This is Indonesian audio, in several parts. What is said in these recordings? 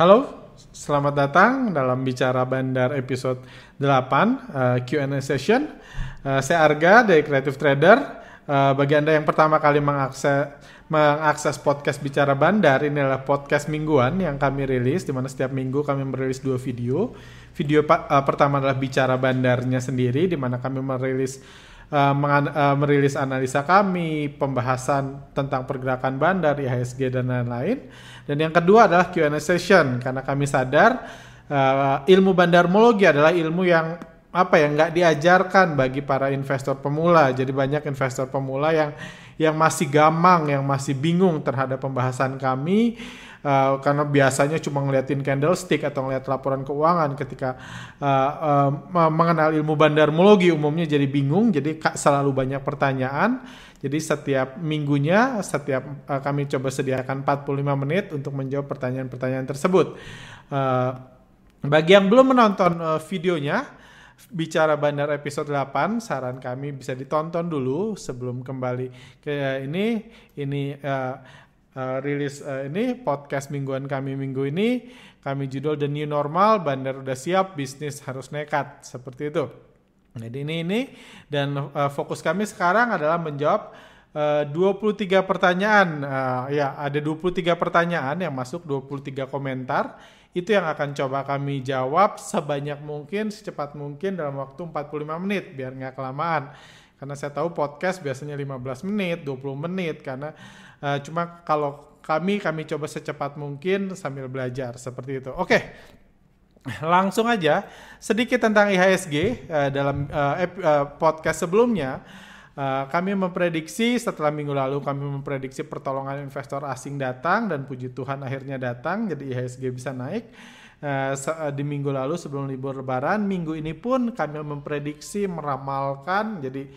Halo, selamat datang dalam Bicara Bandar episode 8 uh, Q&A session. Uh, saya Arga dari Creative Trader. Uh, bagi Anda yang pertama kali mengakses mengakses podcast Bicara Bandar, ini adalah podcast mingguan yang kami rilis, di mana setiap minggu kami merilis dua video. Video uh, pertama adalah Bicara Bandarnya sendiri, di mana kami merilis uh, uh, merilis analisa kami, pembahasan tentang pergerakan bandar, IHSG dan lain-lain. Dan yang kedua adalah Q&A session, karena kami sadar uh, ilmu bandarmologi adalah ilmu yang apa ya nggak diajarkan bagi para investor pemula. Jadi banyak investor pemula yang yang masih gamang, yang masih bingung terhadap pembahasan kami uh, karena biasanya cuma ngeliatin candlestick atau ngeliat laporan keuangan ketika uh, uh, mengenal ilmu bandarmologi umumnya jadi bingung, jadi selalu banyak pertanyaan. Jadi setiap minggunya, setiap uh, kami coba sediakan 45 menit untuk menjawab pertanyaan-pertanyaan tersebut. Uh, bagi yang belum menonton uh, videonya, bicara bandar episode 8 saran kami bisa ditonton dulu sebelum kembali ke ini ini uh, rilis uh, ini podcast mingguan kami minggu ini kami judul The New Normal bandar udah siap bisnis harus nekat seperti itu jadi ini ini dan uh, fokus kami sekarang adalah menjawab uh, 23 pertanyaan uh, ya ada 23 pertanyaan yang masuk 23 komentar itu yang akan coba kami jawab sebanyak mungkin, secepat mungkin dalam waktu 45 menit biar nggak kelamaan. Karena saya tahu podcast biasanya 15 menit, 20 menit karena uh, cuma kalau kami kami coba secepat mungkin sambil belajar seperti itu. Oke. Langsung aja sedikit tentang IHSG uh, eh, dalam uh, uh, podcast sebelumnya Uh, kami memprediksi setelah minggu lalu kami memprediksi pertolongan investor asing datang dan puji Tuhan akhirnya datang jadi IHSG bisa naik. Uh, di minggu lalu sebelum libur lebaran, minggu ini pun kami memprediksi meramalkan jadi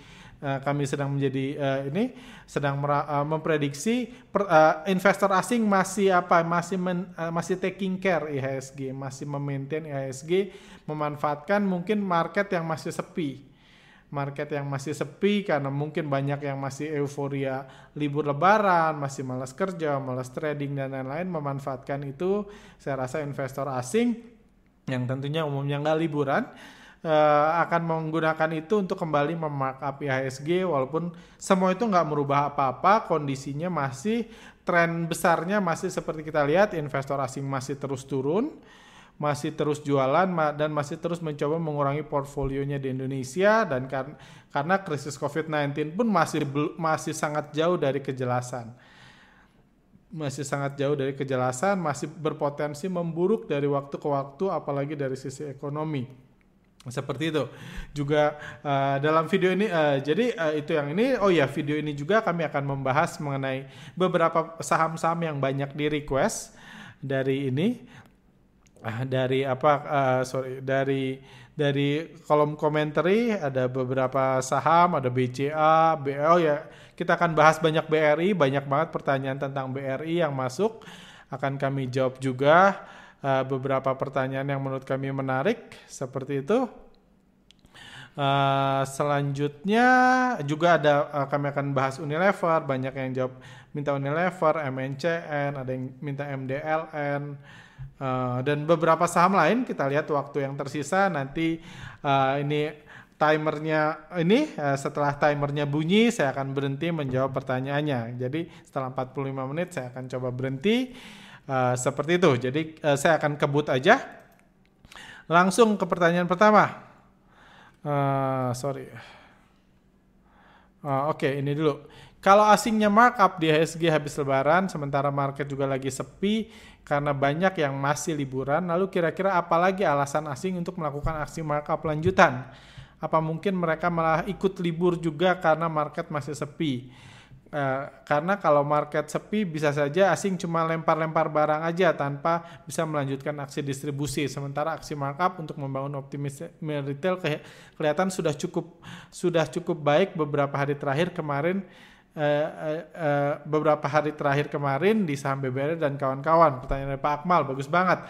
uh, kami sedang menjadi uh, ini sedang uh, memprediksi per, uh, investor asing masih apa masih men, uh, masih taking care IHSG, masih memaintain IHSG, memanfaatkan mungkin market yang masih sepi market yang masih sepi karena mungkin banyak yang masih euforia libur lebaran, masih malas kerja, malas trading dan lain-lain memanfaatkan itu. Saya rasa investor asing yang tentunya umumnya nggak liburan uh, akan menggunakan itu untuk kembali memarkup IHSG walaupun semua itu nggak merubah apa-apa, kondisinya masih tren besarnya masih seperti kita lihat investor asing masih terus turun masih terus jualan dan masih terus mencoba mengurangi portfolionya di Indonesia dan kar karena krisis COVID-19 pun masih masih sangat jauh dari kejelasan. Masih sangat jauh dari kejelasan, masih berpotensi memburuk dari waktu ke waktu apalagi dari sisi ekonomi. Seperti itu. Juga uh, dalam video ini uh, jadi uh, itu yang ini oh ya video ini juga kami akan membahas mengenai beberapa saham-saham yang banyak di request dari ini. Ah, dari apa uh, sorry dari dari kolom komentar ada beberapa saham ada BCA BO ya kita akan bahas banyak BRI banyak banget pertanyaan tentang BRI yang masuk. Akan kami jawab juga uh, beberapa pertanyaan yang menurut kami menarik seperti itu. Uh, selanjutnya juga ada uh, kami akan bahas Unilever. Banyak yang jawab minta Unilever, MNCN, ada yang minta MDLN, Uh, dan beberapa saham lain kita lihat waktu yang tersisa. Nanti uh, ini timernya ini setelah timernya bunyi saya akan berhenti menjawab pertanyaannya. Jadi setelah 45 menit saya akan coba berhenti uh, seperti itu. Jadi uh, saya akan kebut aja. Langsung ke pertanyaan pertama. Uh, sorry. Uh, Oke, okay, ini dulu. Kalau asingnya markup di HSG habis lebaran, sementara market juga lagi sepi karena banyak yang masih liburan, lalu kira-kira apa lagi alasan asing untuk melakukan aksi markup lanjutan? Apa mungkin mereka malah ikut libur juga karena market masih sepi? Uh, karena kalau market sepi bisa saja asing cuma lempar-lempar barang aja tanpa bisa melanjutkan aksi distribusi. Sementara aksi markup untuk membangun optimisme retail ke kelihatan sudah cukup sudah cukup baik beberapa hari terakhir kemarin uh, uh, beberapa hari terakhir kemarin di saham BBR dan kawan-kawan. Pertanyaan dari Pak Akmal bagus banget.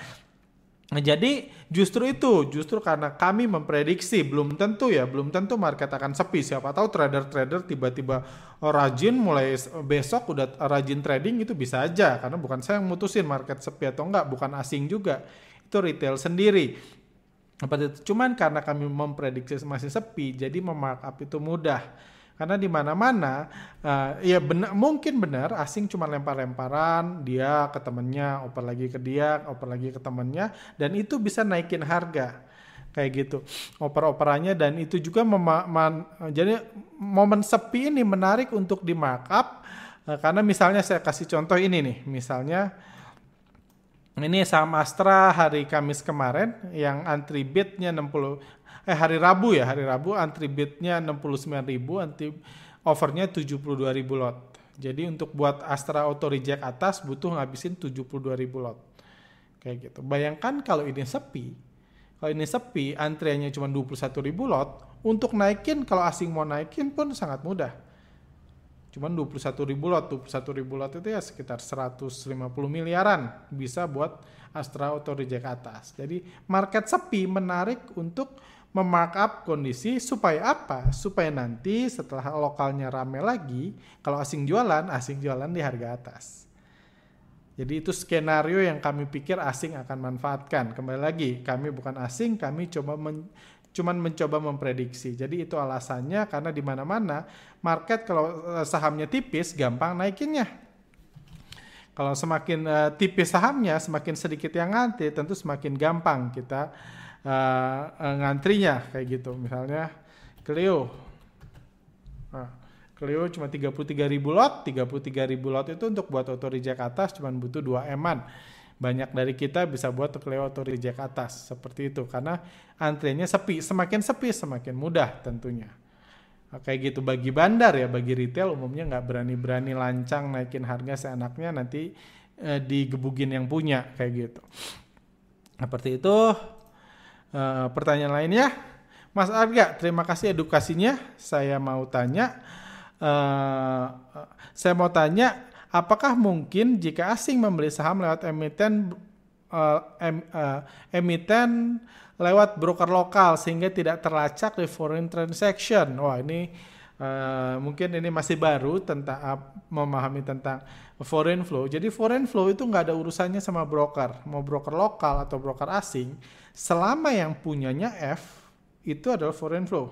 Nah, jadi justru itu, justru karena kami memprediksi belum tentu ya, belum tentu market akan sepi. Siapa tahu trader-trader tiba-tiba rajin mulai besok udah rajin trading itu bisa aja karena bukan saya yang mutusin market sepi atau enggak, bukan asing juga. Itu retail sendiri. Cuman karena kami memprediksi masih sepi, jadi memarkup itu mudah karena di mana-mana uh, ya benar mungkin benar asing cuma lempar-lemparan dia ke temennya oper lagi ke dia oper lagi ke temennya dan itu bisa naikin harga. Kayak gitu oper-operannya dan itu juga jadi momen sepi ini menarik untuk di markup uh, karena misalnya saya kasih contoh ini nih misalnya ini saham Astra hari Kamis kemarin yang antri bidnya 60 eh hari Rabu ya, hari Rabu antri bidnya 69.000, antri overnya 72.000 lot. Jadi untuk buat Astra Auto Reject atas butuh ngabisin 72.000 lot. Kayak gitu. Bayangkan kalau ini sepi, kalau ini sepi, antriannya cuma 21.000 lot, untuk naikin kalau asing mau naikin pun sangat mudah. Cuman 21 ribu lot, 21 ribu lot itu ya sekitar 150 miliaran bisa buat Astra Auto Reject atas. Jadi market sepi menarik untuk memarkup kondisi supaya apa? Supaya nanti setelah lokalnya rame lagi, kalau asing jualan, asing jualan di harga atas. Jadi itu skenario yang kami pikir asing akan manfaatkan. Kembali lagi, kami bukan asing, kami coba men, cuman mencoba memprediksi. Jadi itu alasannya karena di mana-mana market kalau eh, sahamnya tipis gampang naikinnya. Kalau semakin uh, tipis sahamnya, semakin sedikit yang ngantri, tentu semakin gampang kita uh, ngantrinya kayak gitu. Misalnya Clio. Nah, Clio cuma 33 ribu lot. 33 ribu lot itu untuk buat auto reject atas cuma butuh 2 eman. Banyak dari kita bisa buat Clio auto reject atas seperti itu. Karena antriannya sepi semakin sepi semakin mudah tentunya. Nah, kayak gitu. Bagi bandar ya bagi retail umumnya nggak berani-berani lancang naikin harga seenaknya nanti eh, digebugin yang punya kayak gitu. Seperti itu Uh, pertanyaan lainnya, Mas Arga, terima kasih edukasinya. Saya mau tanya, uh, saya mau tanya, apakah mungkin jika asing membeli saham lewat emiten uh, em, uh, emiten lewat broker lokal sehingga tidak terlacak di foreign transaction? Wah ini uh, mungkin ini masih baru tentang uh, memahami tentang foreign flow. Jadi foreign flow itu nggak ada urusannya sama broker, mau broker lokal atau broker asing selama yang punyanya F itu adalah foreign flow.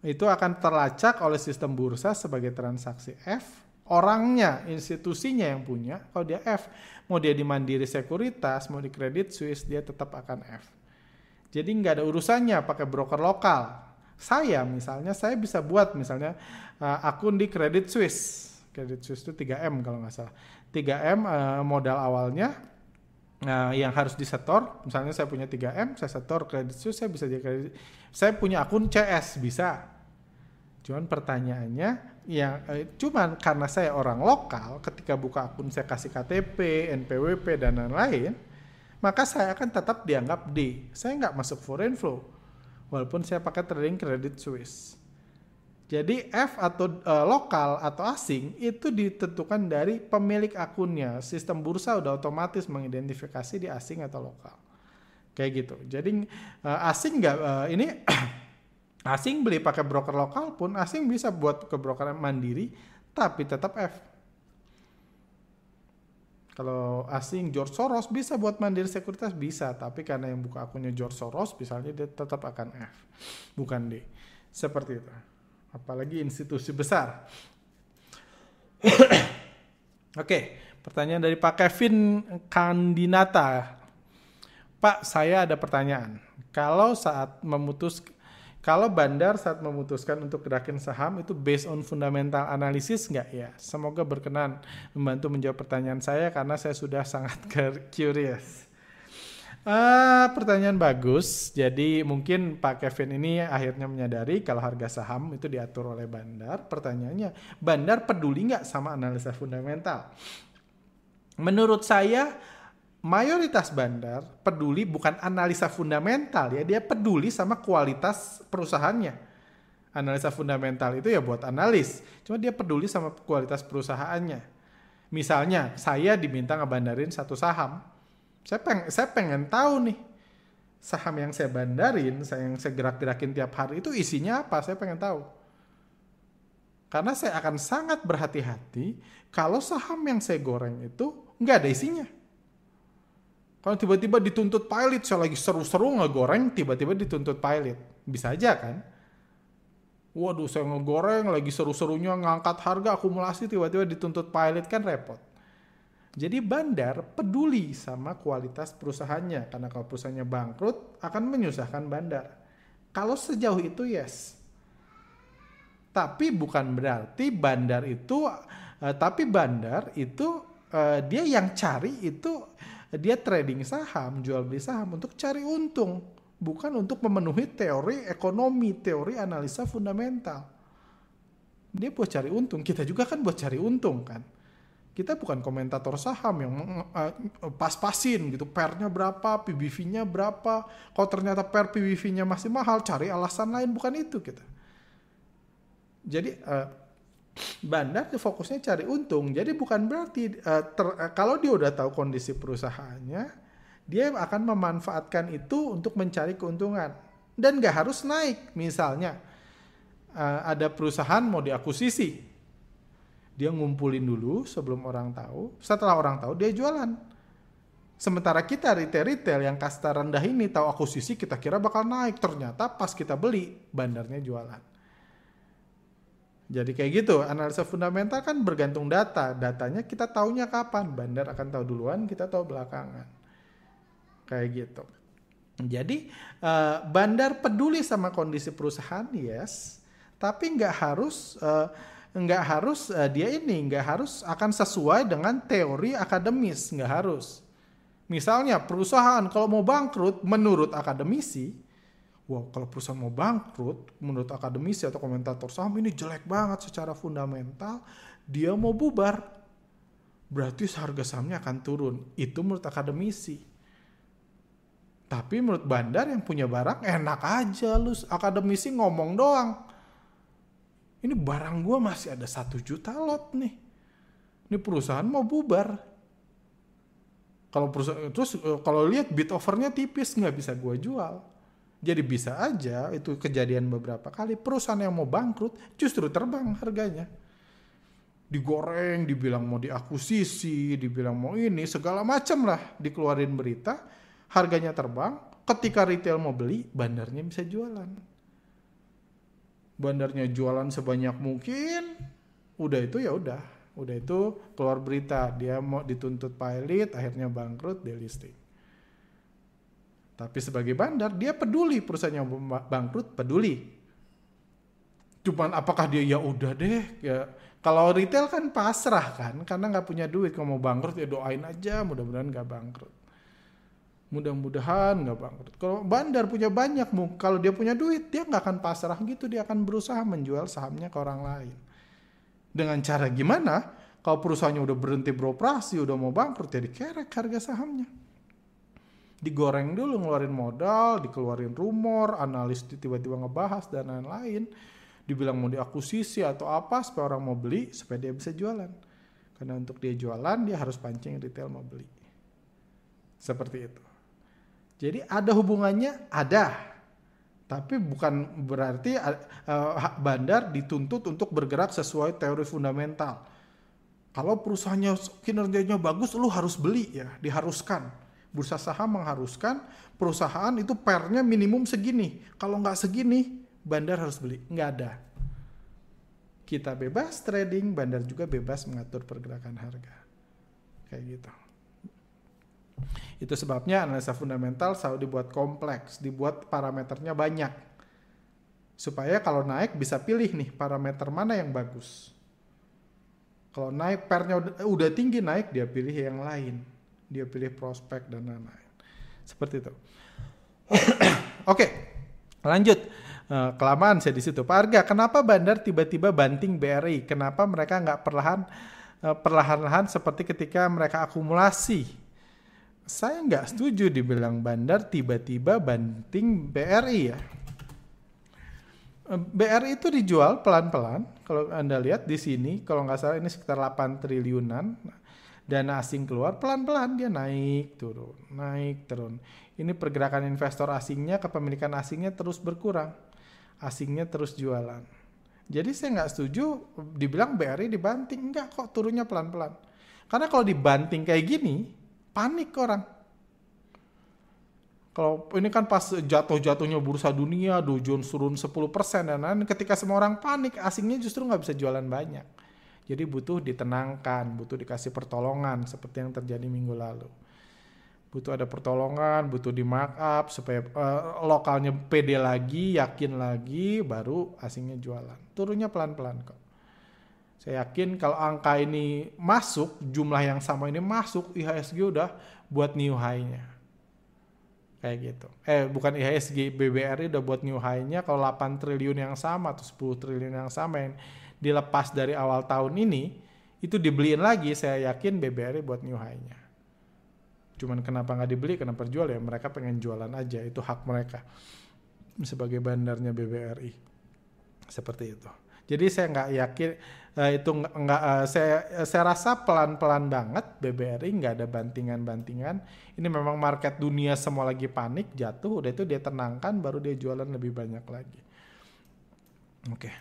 Itu akan terlacak oleh sistem bursa sebagai transaksi F. Orangnya, institusinya yang punya, kalau dia F, mau dia di Mandiri Sekuritas, mau di Credit Suisse, dia tetap akan F. Jadi nggak ada urusannya pakai broker lokal. Saya misalnya, saya bisa buat misalnya uh, akun di Credit Suisse. Credit Suisse itu 3M kalau nggak salah. 3M uh, modal awalnya, Nah, yang harus disetor, misalnya saya punya 3M, saya setor kredit Suisse, saya bisa jadi kredit. Saya punya akun CS, bisa. Cuman pertanyaannya, ya eh, cuman karena saya orang lokal, ketika buka akun saya kasih KTP, NPWP, dan lain-lain, maka saya akan tetap dianggap D. Saya nggak masuk foreign flow, walaupun saya pakai trading kredit Swiss. Jadi F atau uh, lokal atau asing itu ditentukan dari pemilik akunnya. Sistem bursa udah otomatis mengidentifikasi di asing atau lokal. Kayak gitu. Jadi uh, asing nggak uh, ini asing beli pakai broker lokal pun asing bisa buat ke broker mandiri tapi tetap F. Kalau asing George Soros bisa buat mandiri sekuritas bisa, tapi karena yang buka akunnya George Soros misalnya dia tetap akan F, bukan D. Seperti itu apalagi institusi besar. Oke, pertanyaan dari Pak Kevin Kandinata. Pak, saya ada pertanyaan. Kalau saat memutus kalau bandar saat memutuskan untuk gerakin saham itu based on fundamental analisis nggak ya? Semoga berkenan membantu menjawab pertanyaan saya karena saya sudah sangat curious. Uh, pertanyaan bagus. Jadi mungkin Pak Kevin ini akhirnya menyadari kalau harga saham itu diatur oleh bandar. Pertanyaannya, bandar peduli nggak sama analisa fundamental? Menurut saya, mayoritas bandar peduli bukan analisa fundamental ya, dia peduli sama kualitas perusahaannya. Analisa fundamental itu ya buat analis, cuma dia peduli sama kualitas perusahaannya. Misalnya, saya diminta ngebandarin satu saham, Saya pengen, saya pengen tahu nih saham yang saya bandarin, saya yang saya gerak-gerakin tiap hari itu isinya apa? Saya pengen tahu. Karena saya akan sangat berhati-hati kalau saham yang saya goreng itu nggak ada isinya. Kalau tiba-tiba dituntut pilot, saya lagi seru-seru ngegoreng, tiba-tiba dituntut pilot. Bisa aja kan? Waduh, saya ngegoreng, lagi seru-serunya ngangkat harga akumulasi, tiba-tiba dituntut pilot, kan repot. Jadi bandar peduli sama kualitas perusahaannya karena kalau perusahaannya bangkrut akan menyusahkan bandar. Kalau sejauh itu yes. Tapi bukan berarti bandar itu uh, tapi bandar itu uh, dia yang cari itu dia trading saham, jual beli saham untuk cari untung, bukan untuk memenuhi teori ekonomi, teori analisa fundamental. Dia buat cari untung, kita juga kan buat cari untung kan kita bukan komentator saham yang uh, pas-pasin gitu. Pernya berapa PBV-nya berapa. Kalau ternyata per PBV-nya masih mahal cari alasan lain. Bukan itu kita. Jadi uh, bandar fokusnya cari untung. Jadi bukan berarti uh, ter, uh, kalau dia udah tahu kondisi perusahaannya dia akan memanfaatkan itu untuk mencari keuntungan. Dan gak harus naik. Misalnya uh, ada perusahaan mau diakuisisi dia ngumpulin dulu sebelum orang tahu. Setelah orang tahu dia jualan. Sementara kita retail-retail yang kasta rendah ini tahu akuisisi kita kira bakal naik. Ternyata pas kita beli bandarnya jualan. Jadi kayak gitu, analisa fundamental kan bergantung data. Datanya kita taunya kapan, bandar akan tahu duluan, kita tahu belakangan. Kayak gitu. Jadi uh, bandar peduli sama kondisi perusahaan, yes. Tapi nggak harus uh, nggak harus uh, dia ini nggak harus akan sesuai dengan teori akademis nggak harus. Misalnya perusahaan kalau mau bangkrut menurut akademisi wow kalau perusahaan mau bangkrut menurut akademisi atau komentator saham ini jelek banget secara fundamental dia mau bubar. Berarti harga sahamnya akan turun. Itu menurut akademisi. Tapi menurut bandar yang punya barang enak aja lu. Akademisi ngomong doang ini barang gue masih ada satu juta lot nih. Ini perusahaan mau bubar. Kalau perusahaan terus eh, kalau lihat bid overnya tipis nggak bisa gue jual. Jadi bisa aja itu kejadian beberapa kali perusahaan yang mau bangkrut justru terbang harganya. Digoreng, dibilang mau diakuisisi, dibilang mau ini segala macam lah dikeluarin berita, harganya terbang. Ketika retail mau beli, bandarnya bisa jualan bandarnya jualan sebanyak mungkin udah itu ya udah. Udah itu keluar berita dia mau dituntut pilot akhirnya bangkrut delisting tapi sebagai bandar dia peduli perusahaan yang bangkrut peduli. Cuman apakah dia ya udah deh ya. Kalau retail kan pasrah kan karena nggak punya duit kalau mau bangkrut ya doain aja mudah-mudahan nggak bangkrut Mudah-mudahan nggak bangkrut. Kalau bandar punya banyak, kalau dia punya duit, dia nggak akan pasrah gitu. Dia akan berusaha menjual sahamnya ke orang lain. Dengan cara gimana? Kalau perusahaannya udah berhenti beroperasi, udah mau bangkrut, jadi kerek harga sahamnya. Digoreng dulu, ngeluarin modal, dikeluarin rumor, analis tiba-tiba ngebahas, dan lain-lain. Dibilang mau diakusisi atau apa, supaya orang mau beli, supaya dia bisa jualan. Karena untuk dia jualan, dia harus pancing retail mau beli. Seperti itu. Jadi ada hubungannya? Ada. Tapi bukan berarti uh, bandar dituntut untuk bergerak sesuai teori fundamental. Kalau perusahaannya kinerjanya bagus, lu harus beli ya, diharuskan. Bursa saham mengharuskan perusahaan itu pernya minimum segini. Kalau nggak segini, bandar harus beli. Nggak ada. Kita bebas trading, bandar juga bebas mengatur pergerakan harga. Kayak gitu. Itu sebabnya analisa fundamental selalu dibuat kompleks, dibuat parameternya banyak. Supaya kalau naik bisa pilih nih parameter mana yang bagus. Kalau naik pernya udah, udah tinggi naik dia pilih yang lain. Dia pilih prospek dan lain-lain. Seperti itu. Oke, lanjut. Uh, kelamaan saya di situ. Pak Arga, kenapa Bandar tiba-tiba banting BRI? Kenapa mereka nggak perlahan uh, perlahan-lahan seperti ketika mereka akumulasi saya nggak setuju dibilang bandar tiba-tiba banting BRI ya. BRI itu dijual pelan-pelan. Kalau Anda lihat di sini, kalau nggak salah ini sekitar 8 triliunan. dana asing keluar pelan-pelan dia naik turun naik turun ini pergerakan investor asingnya kepemilikan asingnya terus berkurang asingnya terus jualan jadi saya nggak setuju dibilang BRI dibanting enggak kok turunnya pelan-pelan karena kalau dibanting kayak gini panik orang kalau ini kan pas jatuh-jatuhnya bursa dunia, Dow Jones turun 10% dan lain ketika semua orang panik, asingnya justru nggak bisa jualan banyak. Jadi butuh ditenangkan, butuh dikasih pertolongan seperti yang terjadi minggu lalu. Butuh ada pertolongan, butuh di markup supaya uh, lokalnya pede lagi, yakin lagi, baru asingnya jualan. Turunnya pelan-pelan kok. Saya yakin kalau angka ini masuk, jumlah yang sama ini masuk, IHSG udah buat new high-nya. Kayak gitu. Eh bukan IHSG, BBRI udah buat new high-nya kalau 8 triliun yang sama atau 10 triliun yang sama yang dilepas dari awal tahun ini, itu dibeliin lagi, saya yakin BBRI buat new high-nya. Cuman kenapa nggak dibeli, kenapa jual ya? Mereka pengen jualan aja, itu hak mereka sebagai bandarnya BBRI. Seperti itu. Jadi saya nggak yakin uh, itu nggak uh, saya saya rasa pelan-pelan banget BBRI nggak ada bantingan-bantingan. Ini memang market dunia semua lagi panik jatuh, udah itu dia tenangkan baru dia jualan lebih banyak lagi. Oke. Okay.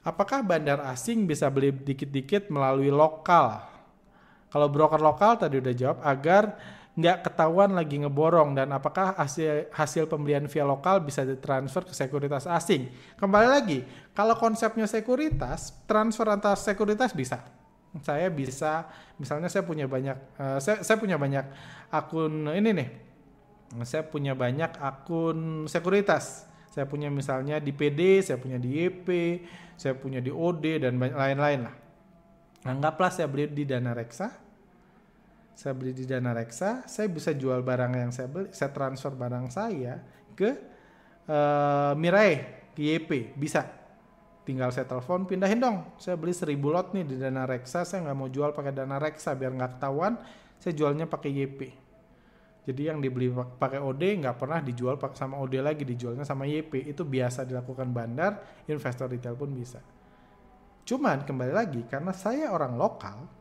Apakah bandar asing bisa beli dikit-dikit melalui lokal? Kalau broker lokal tadi udah jawab agar nggak ketahuan lagi ngeborong dan apakah hasil hasil pembelian via lokal bisa ditransfer ke sekuritas asing? Kembali lagi, kalau konsepnya sekuritas, transfer antar sekuritas bisa. Saya bisa, misalnya saya punya banyak, uh, saya, saya punya banyak akun ini nih, saya punya banyak akun sekuritas saya punya misalnya di PD, saya punya di YP, saya punya di OD dan lain-lain lah. Anggaplah saya beli di Dana Reksa. Saya beli di Dana Reksa, saya bisa jual barang yang saya beli, saya transfer barang saya ke uh, Mirai, ke YP, bisa. Tinggal saya telepon, pindahin dong. Saya beli 1000 lot nih di Dana Reksa, saya nggak mau jual pakai Dana Reksa biar nggak ketahuan, saya jualnya pakai YP jadi yang dibeli pakai OD nggak pernah dijual sama OD lagi, dijualnya sama YP. Itu biasa dilakukan bandar, investor retail pun bisa. Cuman kembali lagi, karena saya orang lokal,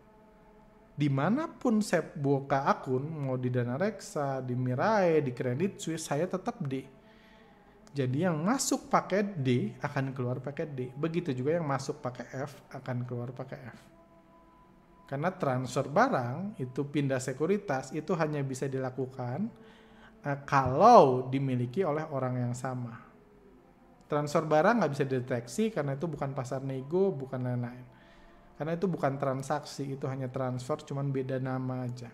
di mana pun saya buka akun, mau di Dana Reksa, di Mirai, di Credit Suisse, saya tetap D. Jadi yang masuk pakai D akan keluar pakai D. Begitu juga yang masuk pakai F akan keluar pakai F. Karena transfer barang itu pindah sekuritas itu hanya bisa dilakukan uh, kalau dimiliki oleh orang yang sama. Transfer barang nggak bisa dideteksi karena itu bukan pasar nego, bukan lain-lain. Karena itu bukan transaksi, itu hanya transfer, cuman beda nama aja.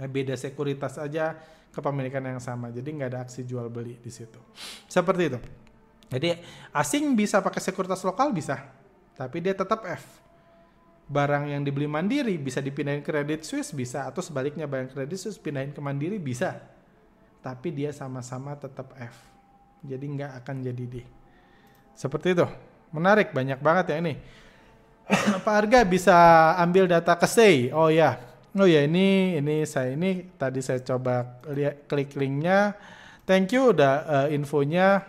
Nah, beda sekuritas aja kepemilikan yang sama, jadi nggak ada aksi jual beli di situ. Seperti itu. Jadi asing bisa pakai sekuritas lokal bisa, tapi dia tetap F barang yang dibeli Mandiri bisa dipindahin ke Credit Suisse bisa atau sebaliknya barang Credit Suisse pindahin ke Mandiri bisa. Tapi dia sama-sama tetap F. Jadi nggak akan jadi D. Seperti itu. Menarik banyak banget ya ini. Pak Arga bisa ambil data ke Say. Oh ya. Oh ya ini ini saya ini tadi saya coba lihat klik linknya. Thank you udah uh, infonya.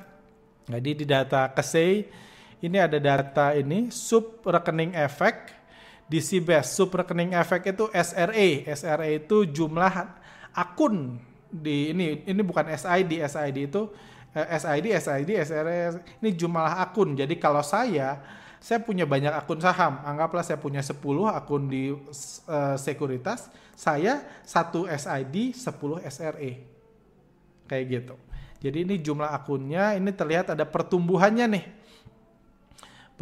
Jadi di data ke Say ini ada data ini sub rekening efek di CBS sub rekening efek itu SRA. SRA itu jumlah akun di ini ini bukan SID. SID itu eh, SID, SID, SRA ini jumlah akun. Jadi kalau saya saya punya banyak akun saham. Anggaplah saya punya 10 akun di uh, sekuritas, saya satu SID, 10 SRA. Kayak gitu. Jadi ini jumlah akunnya, ini terlihat ada pertumbuhannya nih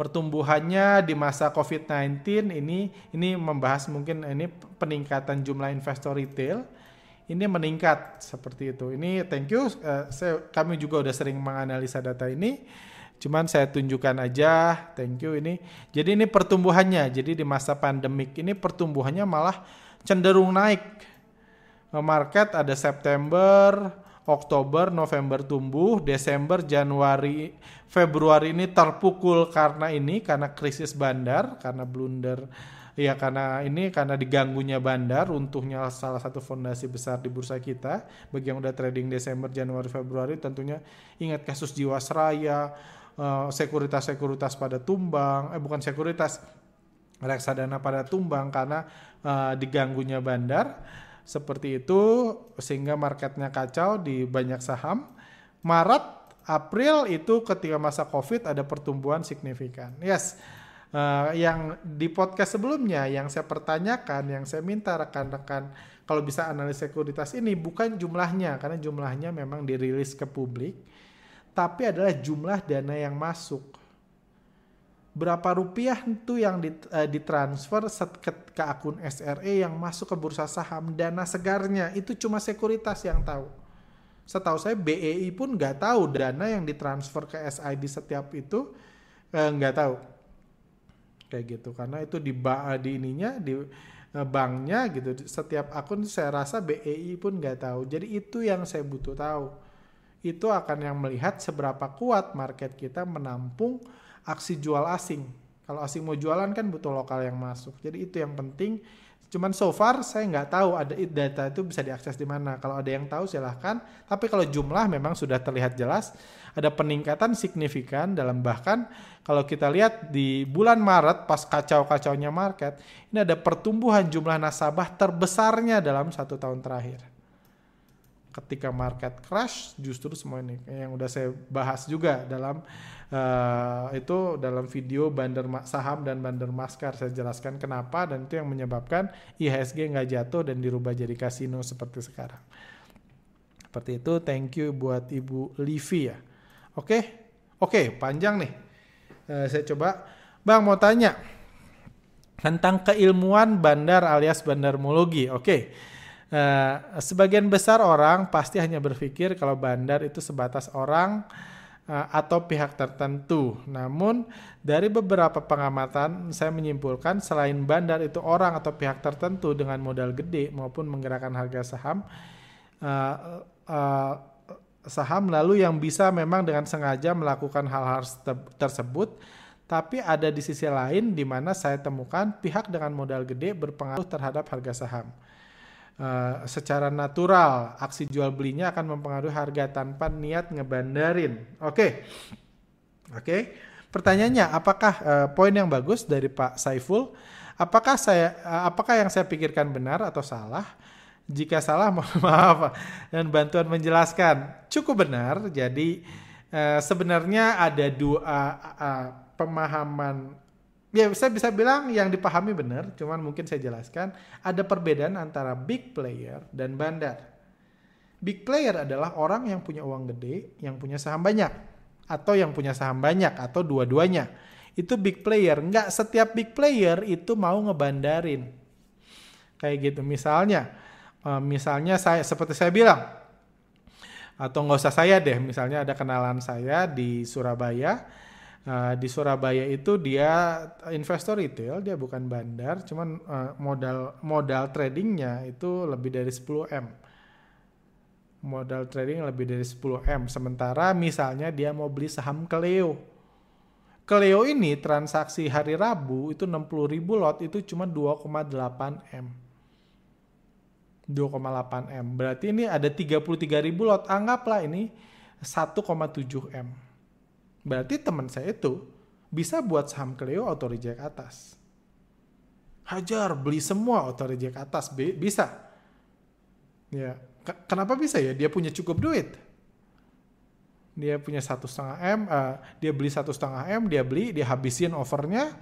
pertumbuhannya di masa COVID-19 ini ini membahas mungkin ini peningkatan jumlah investor retail ini meningkat seperti itu. Ini thank you uh, saya kami juga udah sering menganalisa data ini. Cuman saya tunjukkan aja, thank you ini. Jadi ini pertumbuhannya. Jadi di masa pandemik ini pertumbuhannya malah cenderung naik. Market ada September, Oktober, November tumbuh, Desember, Januari, Februari ini terpukul karena ini karena krisis bandar, karena blunder ya karena ini karena diganggunya bandar, runtuhnya salah satu fondasi besar di bursa kita. Bagi yang udah trading Desember, Januari, Februari tentunya ingat kasus Jiwasraya, sekuritas-sekuritas pada tumbang, eh bukan sekuritas reksadana pada tumbang karena uh, diganggunya bandar seperti itu sehingga marketnya kacau di banyak saham. Maret, April itu ketika masa Covid ada pertumbuhan signifikan. Yes, uh, yang di podcast sebelumnya yang saya pertanyakan, yang saya minta rekan-rekan kalau bisa analis sekuritas ini bukan jumlahnya karena jumlahnya memang dirilis ke publik, tapi adalah jumlah dana yang masuk. Berapa rupiah itu yang uh, ditransfer ke, ke akun SRE yang masuk ke bursa saham dana segarnya? Itu cuma sekuritas yang tahu. Setahu saya BEI pun nggak tahu dana yang ditransfer ke SID setiap itu eh, nggak tahu. Kayak gitu karena itu di di ininya di eh, banknya gitu. Setiap akun saya rasa BEI pun nggak tahu. Jadi itu yang saya butuh tahu itu akan yang melihat seberapa kuat market kita menampung aksi jual asing. Kalau asing mau jualan kan butuh lokal yang masuk. Jadi itu yang penting. Cuman so far saya nggak tahu ada data itu bisa diakses di mana. Kalau ada yang tahu silahkan. Tapi kalau jumlah memang sudah terlihat jelas ada peningkatan signifikan dalam bahkan kalau kita lihat di bulan Maret pas kacau-kacaunya market ini ada pertumbuhan jumlah nasabah terbesarnya dalam satu tahun terakhir ketika market crash justru semua ini yang udah saya bahas juga dalam uh, itu dalam video bandar saham dan bandar maskar. Saya jelaskan kenapa dan itu yang menyebabkan IHSG nggak jatuh dan dirubah jadi kasino seperti sekarang. Seperti itu. Thank you buat ibu Livi ya. Oke? Okay? oke okay, panjang nih. Uh, saya coba. Bang mau tanya tentang keilmuan bandar alias bandarmologi oke. okay Uh, sebagian besar orang pasti hanya berpikir kalau bandar itu sebatas orang uh, atau pihak tertentu. Namun dari beberapa pengamatan saya menyimpulkan selain bandar itu orang atau pihak tertentu dengan modal gede maupun menggerakkan harga saham uh, uh, saham lalu yang bisa memang dengan sengaja melakukan hal-hal tersebut tapi ada di sisi lain di mana saya temukan pihak dengan modal gede berpengaruh terhadap harga saham. Uh, secara natural aksi jual belinya akan mempengaruhi harga tanpa niat ngebandarin. Oke, okay. oke. Okay. Pertanyaannya, apakah uh, poin yang bagus dari Pak Saiful? Apakah saya, uh, apakah yang saya pikirkan benar atau salah? Jika salah, mohon maaf dan bantuan menjelaskan. Cukup benar. Jadi uh, sebenarnya ada dua uh, uh, pemahaman ya saya bisa bilang yang dipahami benar, cuman mungkin saya jelaskan ada perbedaan antara big player dan bandar. Big player adalah orang yang punya uang gede, yang punya saham banyak, atau yang punya saham banyak, atau dua-duanya. Itu big player. Nggak setiap big player itu mau ngebandarin. Kayak gitu. Misalnya, eh, misalnya saya seperti saya bilang, atau nggak usah saya deh, misalnya ada kenalan saya di Surabaya, Uh, di Surabaya itu dia investor retail, dia bukan bandar, cuman uh, modal modal tradingnya itu lebih dari 10 m. Modal trading lebih dari 10 m. Sementara misalnya dia mau beli saham Cleo. Cleo ini transaksi hari Rabu itu 60 ribu lot itu cuma 2,8 m. 2,8 m. Berarti ini ada 33 ribu lot. Anggaplah ini 1,7 m Berarti teman saya itu bisa buat saham Cleo auto reject atas. Hajar beli semua auto reject atas bisa. Ya, kenapa bisa ya? Dia punya cukup duit. Dia punya satu setengah m, uh, dia beli satu setengah m, dia beli, dia habisin overnya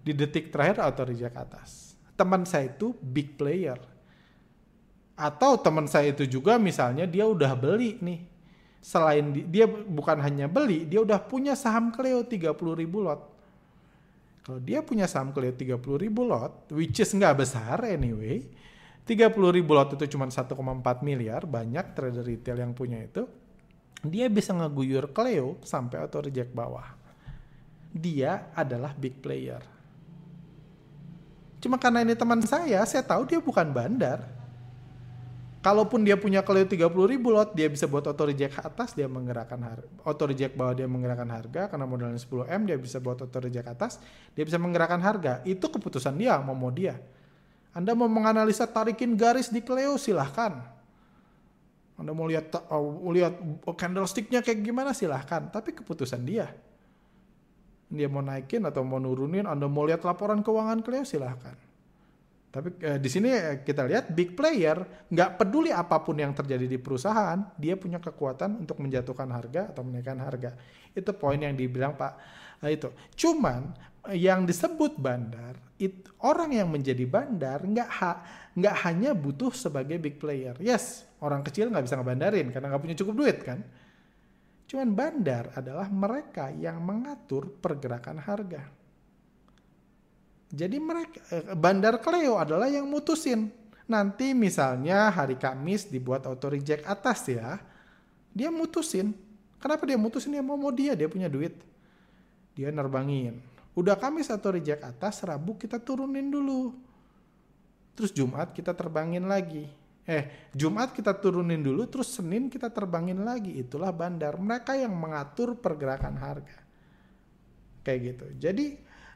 di detik terakhir auto reject atas. Teman saya itu big player. Atau teman saya itu juga misalnya dia udah beli nih selain di, dia bukan hanya beli, dia udah punya saham Cleo 30 ribu lot. Kalau dia punya saham Cleo 30 ribu lot, which is nggak besar anyway, 30 ribu lot itu cuma 1,4 miliar, banyak trader retail yang punya itu, dia bisa ngeguyur Cleo sampai auto reject bawah. Dia adalah big player. Cuma karena ini teman saya, saya tahu dia bukan bandar kalaupun dia punya Clio 30 ribu lot, dia bisa buat auto reject atas, dia menggerakkan harga. Auto reject bawah dia menggerakkan harga, karena modalnya 10 M, dia bisa buat auto reject atas, dia bisa menggerakkan harga. Itu keputusan dia, mau mau dia. Anda mau menganalisa tarikin garis di Clio, silahkan. Anda mau lihat uh, lihat candlesticknya kayak gimana, silahkan. Tapi keputusan dia. Dia mau naikin atau mau nurunin, Anda mau lihat laporan keuangan Cleo silahkan. Tapi eh, di sini kita lihat big player nggak peduli apa pun yang terjadi di perusahaan, dia punya kekuatan untuk menjatuhkan harga atau menaikkan harga. Itu poin yang dibilang Pak nah, itu. Cuman yang disebut bandar, it, orang yang menjadi bandar nggak ha, nggak hanya butuh sebagai big player. Yes, orang kecil nggak bisa ngebandarin karena nggak punya cukup duit kan. Cuman bandar adalah mereka yang mengatur pergerakan harga. Jadi mereka eh, Bandar Cleo adalah yang mutusin. Nanti misalnya hari Kamis dibuat auto reject atas ya. Dia mutusin. Kenapa dia mutusin? Dia mau mau dia, dia punya duit. Dia nerbangin. Udah Kamis auto reject atas, Rabu kita turunin dulu. Terus Jumat kita terbangin lagi. Eh, Jumat kita turunin dulu, terus Senin kita terbangin lagi. Itulah bandar. Mereka yang mengatur pergerakan harga. Kayak gitu. Jadi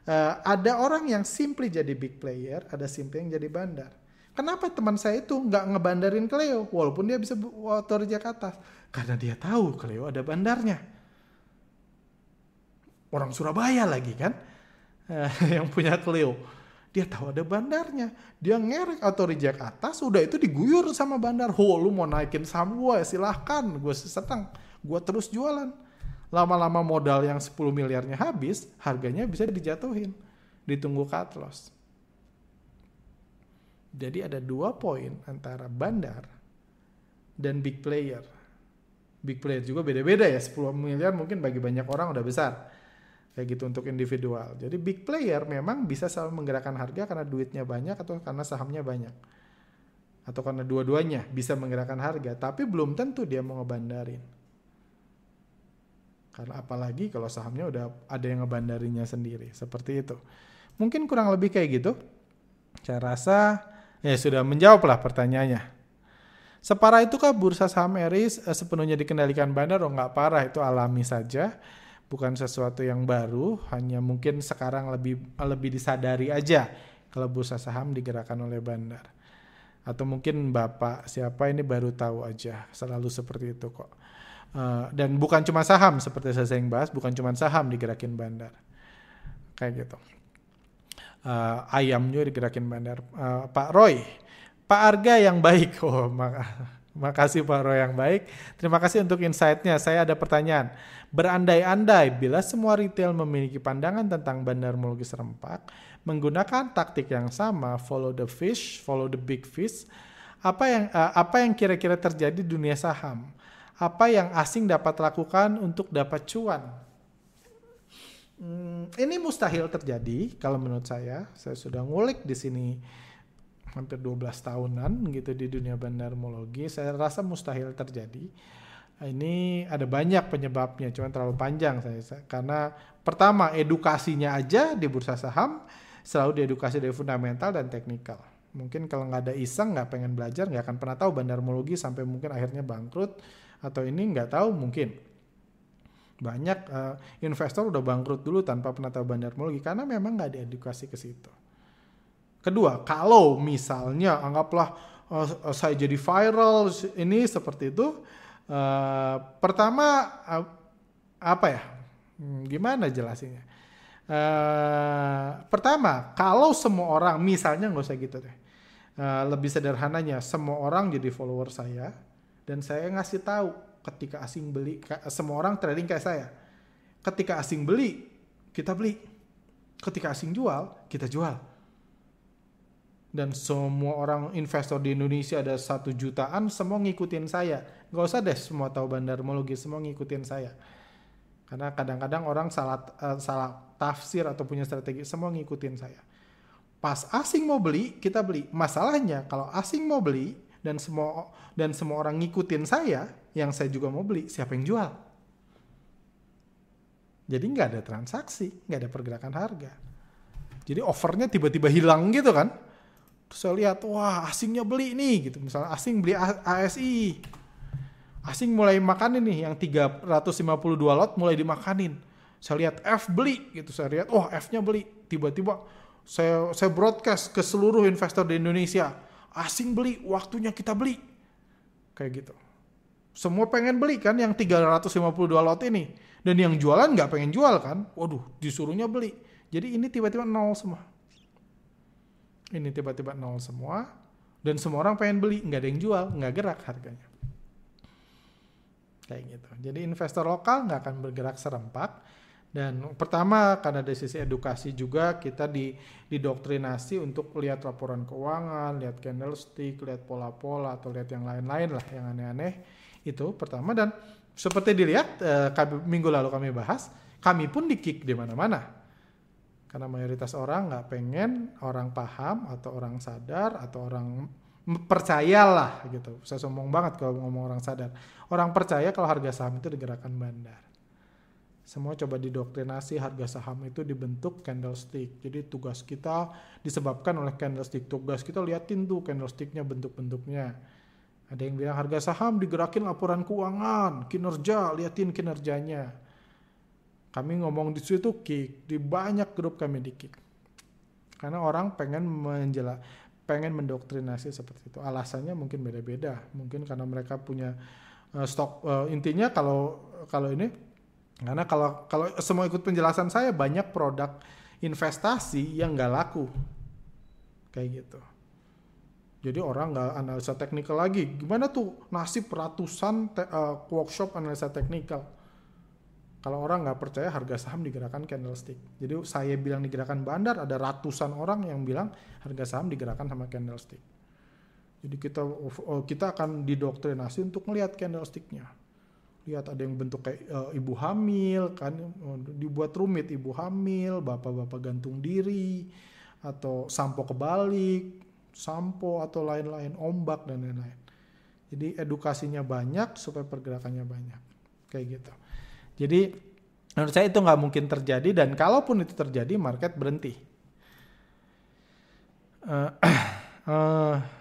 Uh, ada orang yang simply jadi big player, ada simply yang jadi bandar. Kenapa teman saya itu nggak ngebandarin Cleo walaupun dia bisa motor Jakarta? Karena dia tahu Cleo ada bandarnya. Orang Surabaya lagi kan uh, yang punya Cleo. Dia tahu ada bandarnya. Dia ngerek atau reject atas, udah itu diguyur sama bandar. Oh lu mau naikin saham gue silahkan, gue senang. Gue terus jualan lama-lama modal yang 10 miliarnya habis, harganya bisa dijatuhin. Ditunggu cut loss. Jadi ada dua poin antara bandar dan big player. Big player juga beda-beda ya, 10 miliar mungkin bagi banyak orang udah besar. Kayak gitu untuk individual. Jadi big player memang bisa selalu menggerakkan harga karena duitnya banyak atau karena sahamnya banyak. Atau karena dua-duanya bisa menggerakkan harga, tapi belum tentu dia mau ngebandarin. Karena apalagi kalau sahamnya udah ada yang ngebandarinya sendiri. Seperti itu. Mungkin kurang lebih kayak gitu. Saya rasa ya sudah menjawab lah pertanyaannya. Separah itu kah bursa saham Eris eh, sepenuhnya dikendalikan bandar? Oh nggak parah, itu alami saja. Bukan sesuatu yang baru, hanya mungkin sekarang lebih lebih disadari aja kalau bursa saham digerakkan oleh bandar. Atau mungkin Bapak siapa ini baru tahu aja, selalu seperti itu kok. Uh, dan bukan cuma saham seperti saya sering bahas, bukan cuma saham digerakin bandar. Kayak gitu. Uh, ayam juga digerakin bandar. Uh, Pak Roy, Pak Arga yang baik. Oh, mak makasih Pak Roy yang baik. Terima kasih untuk insight-nya. Saya ada pertanyaan. Berandai-andai bila semua retail memiliki pandangan tentang bandarmologi serempak, menggunakan taktik yang sama, follow the fish, follow the big fish, apa yang apa yang kira-kira terjadi di dunia saham? Apa yang asing dapat lakukan untuk dapat cuan. Hmm, ini mustahil terjadi kalau menurut saya. Saya sudah ngulik di sini hampir 12 tahunan gitu di dunia bandarmologi. Saya rasa mustahil terjadi. Ini ada banyak penyebabnya, cuma terlalu panjang saya karena pertama edukasinya aja di bursa saham selalu diedukasi dari fundamental dan teknikal. Mungkin kalau nggak ada iseng, nggak pengen belajar, nggak akan pernah tahu bandarmologi sampai mungkin akhirnya bangkrut atau ini nggak tahu mungkin banyak uh, investor udah bangkrut dulu tanpa pernah tahu bandarmologi karena memang nggak diedukasi ke situ. Kedua, kalau misalnya anggaplah uh, saya jadi viral ini seperti itu, uh, pertama uh, apa ya? Hmm, gimana jelasinnya? Uh, pertama, kalau semua orang misalnya nggak usah gitu deh, uh, lebih sederhananya semua orang jadi follower saya, dan saya ngasih tahu ketika asing beli, semua orang trading kayak saya. Ketika asing beli, kita beli. Ketika asing jual, kita jual. Dan semua orang investor di Indonesia ada satu jutaan, semua ngikutin saya. Gak usah deh semua tahu bandarmologi, semua ngikutin saya. Karena kadang-kadang orang salah uh, salah tafsir atau punya strategi, semua ngikutin saya. Pas asing mau beli, kita beli. Masalahnya kalau asing mau beli, dan semua dan semua orang ngikutin saya yang saya juga mau beli siapa yang jual? Jadi nggak ada transaksi nggak ada pergerakan harga. Jadi offernya tiba-tiba hilang gitu kan? Terus saya lihat wah asingnya beli nih gitu. Misalnya asing beli ASI asing mulai makanin nih yang 352 lot mulai dimakanin. Saya lihat F beli gitu. Saya lihat oh F-nya beli. Tiba-tiba saya saya broadcast ke seluruh investor di Indonesia asing beli, waktunya kita beli. Kayak gitu. Semua pengen beli kan yang 352 lot ini. Dan yang jualan nggak pengen jual kan. Waduh, disuruhnya beli. Jadi ini tiba-tiba nol semua. Ini tiba-tiba nol semua. Dan semua orang pengen beli, nggak ada yang jual, nggak gerak harganya. Kayak gitu. Jadi investor lokal nggak akan bergerak serempak. Dan pertama karena dari sisi edukasi juga kita di, didoktrinasi untuk lihat laporan keuangan, lihat candlestick, lihat pola-pola atau lihat yang lain-lain lah yang aneh-aneh itu pertama dan seperti dilihat eh, kami, minggu lalu kami bahas, kami pun di-kick di mana-mana. Karena mayoritas orang nggak pengen orang paham atau orang sadar atau orang percayalah gitu. Saya sombong banget kalau ngomong orang sadar. Orang percaya kalau harga saham itu digerakkan bandar. Semua coba didoktrinasi harga saham itu dibentuk candlestick. Jadi tugas kita disebabkan oleh candlestick. Tugas kita liatin tuh candlesticknya bentuk-bentuknya ada yang bilang harga saham digerakin laporan keuangan, kinerja, liatin kinerjanya. Kami ngomong di situ kick, di banyak grup kami di kick. Karena orang pengen menjela, pengen mendoktrinasi seperti itu. Alasannya mungkin beda-beda. Mungkin karena mereka punya uh, stok uh, intinya kalau kalau ini karena kalau kalau semua ikut penjelasan saya banyak produk investasi yang nggak laku kayak gitu. Jadi orang nggak analisa teknikal lagi. Gimana tuh nasib ratusan uh, workshop analisa teknikal? Kalau orang nggak percaya harga saham digerakkan candlestick. Jadi saya bilang digerakkan bandar, ada ratusan orang yang bilang harga saham digerakkan sama candlestick. Jadi kita uh, kita akan didoktrinasi untuk melihat candlesticknya. Lihat ada yang bentuk kayak uh, ibu hamil kan dibuat rumit ibu hamil, bapak-bapak gantung diri atau sampo kebalik sampo atau lain-lain, ombak dan lain-lain. Jadi edukasinya banyak supaya pergerakannya banyak. Kayak gitu. Jadi menurut saya itu nggak mungkin terjadi dan kalaupun itu terjadi market berhenti. Uh, uh,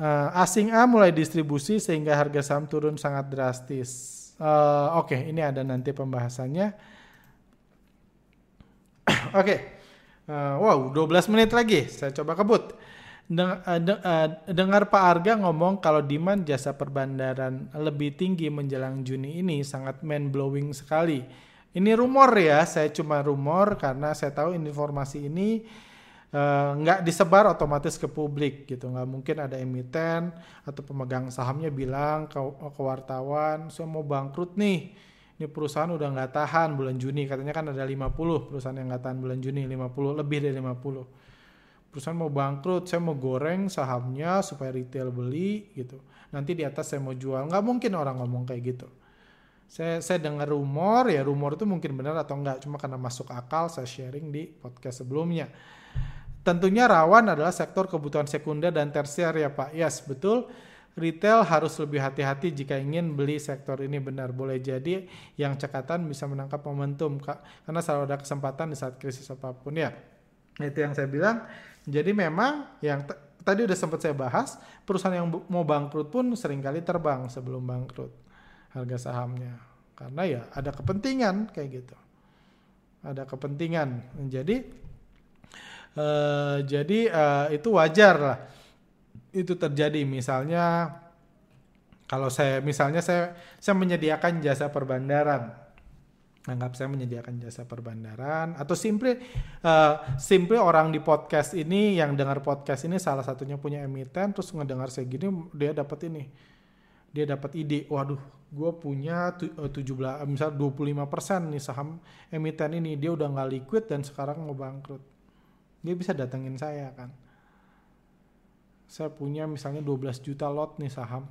uh, asing A mulai distribusi sehingga harga saham turun sangat drastis. Uh, Oke, okay, ini ada nanti pembahasannya. Oke, okay. Uh, wow, 12 menit lagi. Saya coba kebut. Deng, uh, de, uh, dengar Pak Arga ngomong kalau demand jasa perbandaran lebih tinggi menjelang Juni ini sangat mind blowing sekali. Ini rumor ya, saya cuma rumor karena saya tahu informasi ini nggak uh, disebar otomatis ke publik gitu. Nggak mungkin ada emiten atau pemegang sahamnya bilang ke, ke wartawan, saya mau bangkrut nih. Ini perusahaan udah nggak tahan bulan Juni. Katanya kan ada 50 perusahaan yang nggak tahan bulan Juni 50 lebih dari 50 perusahaan mau bangkrut saya mau goreng sahamnya supaya retail beli gitu. Nanti di atas saya mau jual. Nggak mungkin orang ngomong kayak gitu. Saya saya dengar rumor ya rumor itu mungkin benar atau enggak cuma karena masuk akal saya sharing di podcast sebelumnya tentunya rawan adalah sektor kebutuhan sekunder dan tersier ya Pak yes betul retail harus lebih hati-hati jika ingin beli sektor ini benar. Boleh jadi yang cekatan bisa menangkap momentum Kak. Karena selalu ada kesempatan di saat krisis apa pun ya. Itu yang saya bilang. Jadi memang yang tadi udah sempat saya bahas, perusahaan yang mau bangkrut pun sering kali terbang sebelum bangkrut harga sahamnya. Karena ya ada kepentingan kayak gitu. Ada kepentingan. Jadi uh, jadi uh, itu wajar lah. Itu terjadi. Misalnya kalau saya misalnya saya saya menyediakan jasa perbandaran. Anggap saya menyediakan jasa perbandaran. Atau simple uh, simple orang di podcast ini yang dengar podcast ini salah satunya punya emiten terus ngedengar saya gini dia dapat ini. Dia dapat ide. Waduh gue punya eh, tujuh belas misal 25 persen nih saham emiten ini. Dia udah nggak liquid dan sekarang mau bangkrut dia bisa datengin saya kan. Saya punya misalnya 12 juta lot nih saham.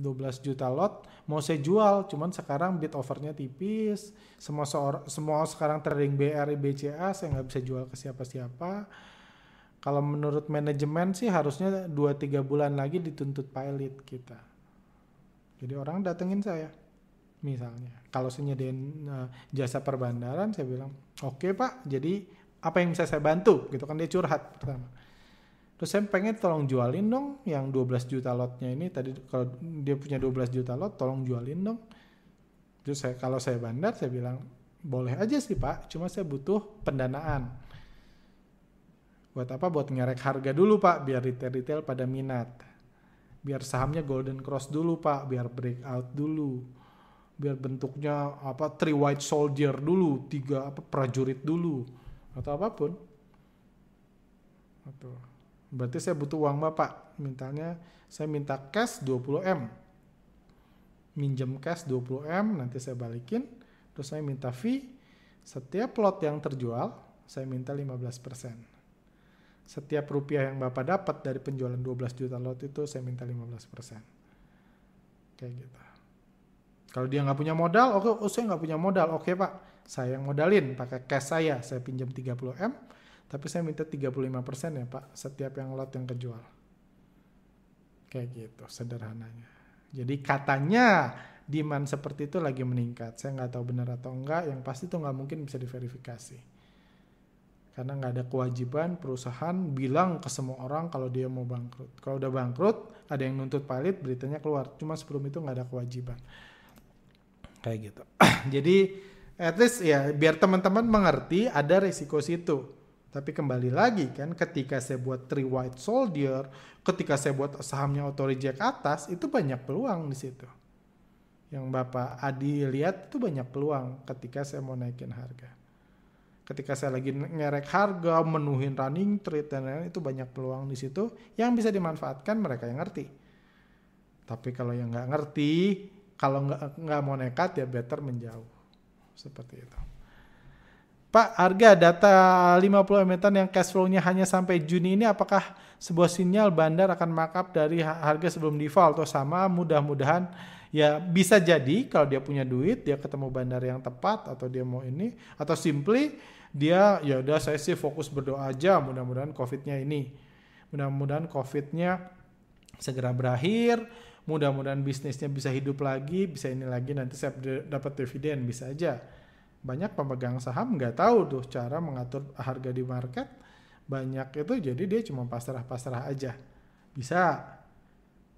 12 juta lot mau saya jual cuman sekarang bid overnya tipis semua semua sekarang trading BRI BCA saya nggak bisa jual ke siapa-siapa. Kalau menurut manajemen sih harusnya 2-3 bulan lagi dituntut pilot kita. Jadi orang datengin saya misalnya. Kalau saya uh, jasa perbandaran saya bilang oke okay, pak. Jadi apa yang bisa saya bantu gitu kan dia curhat pertama Terus saya pengen tolong jualin dong yang 12 juta lotnya ini tadi kalau dia punya 12 juta lot tolong jualin dong. Terus saya kalau saya bandar saya bilang boleh aja sih Pak, cuma saya butuh pendanaan. Buat apa? Buat ngerek harga dulu Pak biar retail-retail pada minat. biar sahamnya golden cross dulu pak biar breakout dulu biar bentuknya apa three white soldier dulu tiga apa prajurit dulu atau apa pun. Atau berarti saya butuh uang bapak. Mintanya saya minta cash 20 m. Minjem cash 20 m nanti saya balikin. Terus saya minta fee. Setiap lot yang terjual saya minta 15% setiap rupiah yang Bapak dapat dari penjualan 12 juta lot itu saya minta 15%. Kayak gitu. Kalau dia nggak punya modal, oke, oh, saya nggak punya modal, oke Pak, saya yang modalin pakai cash saya, saya pinjam 30 m, tapi saya minta 35% ya Pak, setiap yang lot yang kejual. Kayak gitu, sederhananya. Jadi katanya demand seperti itu lagi meningkat. Saya nggak tahu benar atau enggak, yang pasti itu nggak mungkin bisa diverifikasi karena nggak ada kewajiban perusahaan bilang ke semua orang kalau dia mau bangkrut. Kalau udah bangkrut, ada yang nuntut pilot, beritanya keluar. Cuma sebelum itu nggak ada kewajiban. Kayak gitu. Jadi at least ya biar teman-teman mengerti ada risiko situ. Tapi kembali lagi kan ketika saya buat three white soldier, ketika saya buat sahamnya auto reject atas, itu banyak peluang di situ. Yang Bapak Adi lihat itu banyak peluang ketika saya mau naikin harga ketika saya lagi ngerek harga, menuhin running trade dan lain-lain itu banyak peluang di situ yang bisa dimanfaatkan mereka yang ngerti. Tapi kalau yang nggak ngerti, kalau nggak nggak mau nekat ya better menjauh. Seperti itu. Pak, harga data 50 emiten yang cash flow-nya hanya sampai Juni ini apakah sebuah sinyal bandar akan markup dari harga sebelum default atau sama mudah-mudahan ya bisa jadi kalau dia punya duit dia ketemu bandar yang tepat atau dia mau ini atau simply dia ya udah saya sih fokus berdoa aja mudah-mudahan covidnya ini mudah-mudahan covidnya segera berakhir mudah-mudahan bisnisnya bisa hidup lagi bisa ini lagi nanti saya dapat dividen bisa aja. Banyak pemegang saham nggak tahu tuh cara mengatur harga di market. Banyak itu jadi dia cuma pasrah-pasrah aja. Bisa.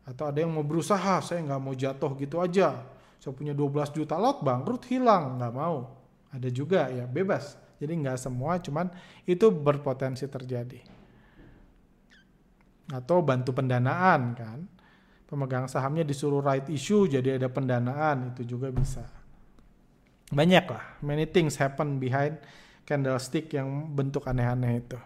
Atau ada yang mau berusaha saya nggak mau jatuh gitu aja. Saya punya 12 juta lot bangkrut hilang. Nggak mau. Ada juga ya bebas. Jadi nggak semua, cuman itu berpotensi terjadi. Atau bantu pendanaan kan. Pemegang sahamnya disuruh right issue jadi ada pendanaan itu juga bisa. Banyak lah, many things happen behind candlestick yang bentuk aneh-aneh itu.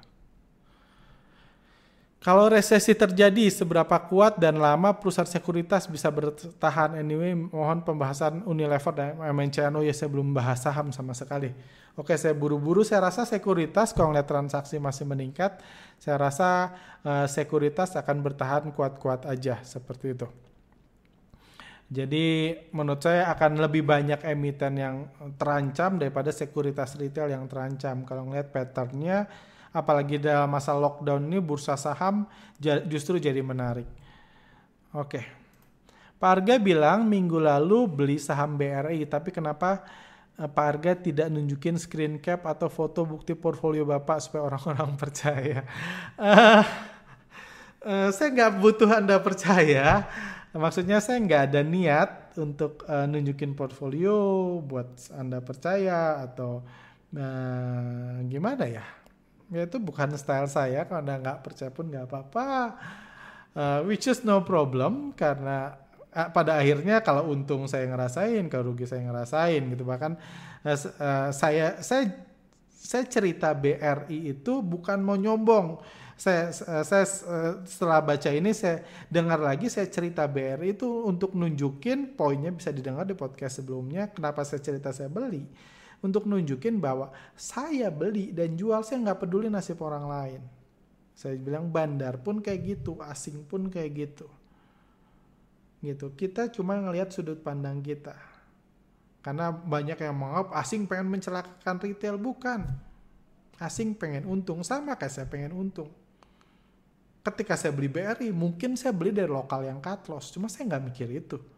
Kalau resesi terjadi, seberapa kuat dan lama perusahaan sekuritas bisa bertahan? Anyway, mohon pembahasan Unilever dan MNCNO ya saya belum bahas saham sama sekali. Oke, saya buru-buru. Saya rasa sekuritas kalau ngeliat transaksi masih meningkat, saya rasa uh, sekuritas akan bertahan kuat-kuat aja seperti itu. Jadi menurut saya akan lebih banyak emiten yang terancam daripada sekuritas retail yang terancam. Kalau ngeliat patternnya, apalagi dalam masa lockdown ini bursa saham justru jadi menarik. Oke. Pak Arga bilang minggu lalu beli saham BRI, tapi kenapa eh, Pak Arga tidak nunjukin screen cap atau foto bukti portfolio Bapak supaya orang-orang percaya? Uh, uh, saya nggak butuh Anda percaya. Maksudnya saya nggak ada niat untuk uh, nunjukin portfolio buat Anda percaya atau uh, gimana ya? Ya itu bukan style saya. Kalau anda nggak percaya pun nggak apa-apa. Uh, which is no problem karena uh, pada akhirnya kalau untung saya ngerasain kalau rugi saya ngerasain gitu. Bahkan uh, saya saya saya cerita BRI itu bukan mau nyombong. Saya saya setelah baca ini saya dengar lagi saya cerita BRI itu untuk nunjukin poinnya bisa didengar di podcast sebelumnya kenapa saya cerita saya beli untuk nunjukin bahwa saya beli dan jual saya nggak peduli nasib orang lain. Saya bilang bandar pun kayak gitu, asing pun kayak gitu. Gitu. Kita cuma ngelihat sudut pandang kita. Karena banyak yang menganggap asing pengen mencelakakan retail, bukan. Asing pengen untung, sama kayak saya pengen untung. Ketika saya beli BRI, mungkin saya beli dari lokal yang cut loss, cuma saya nggak mikir itu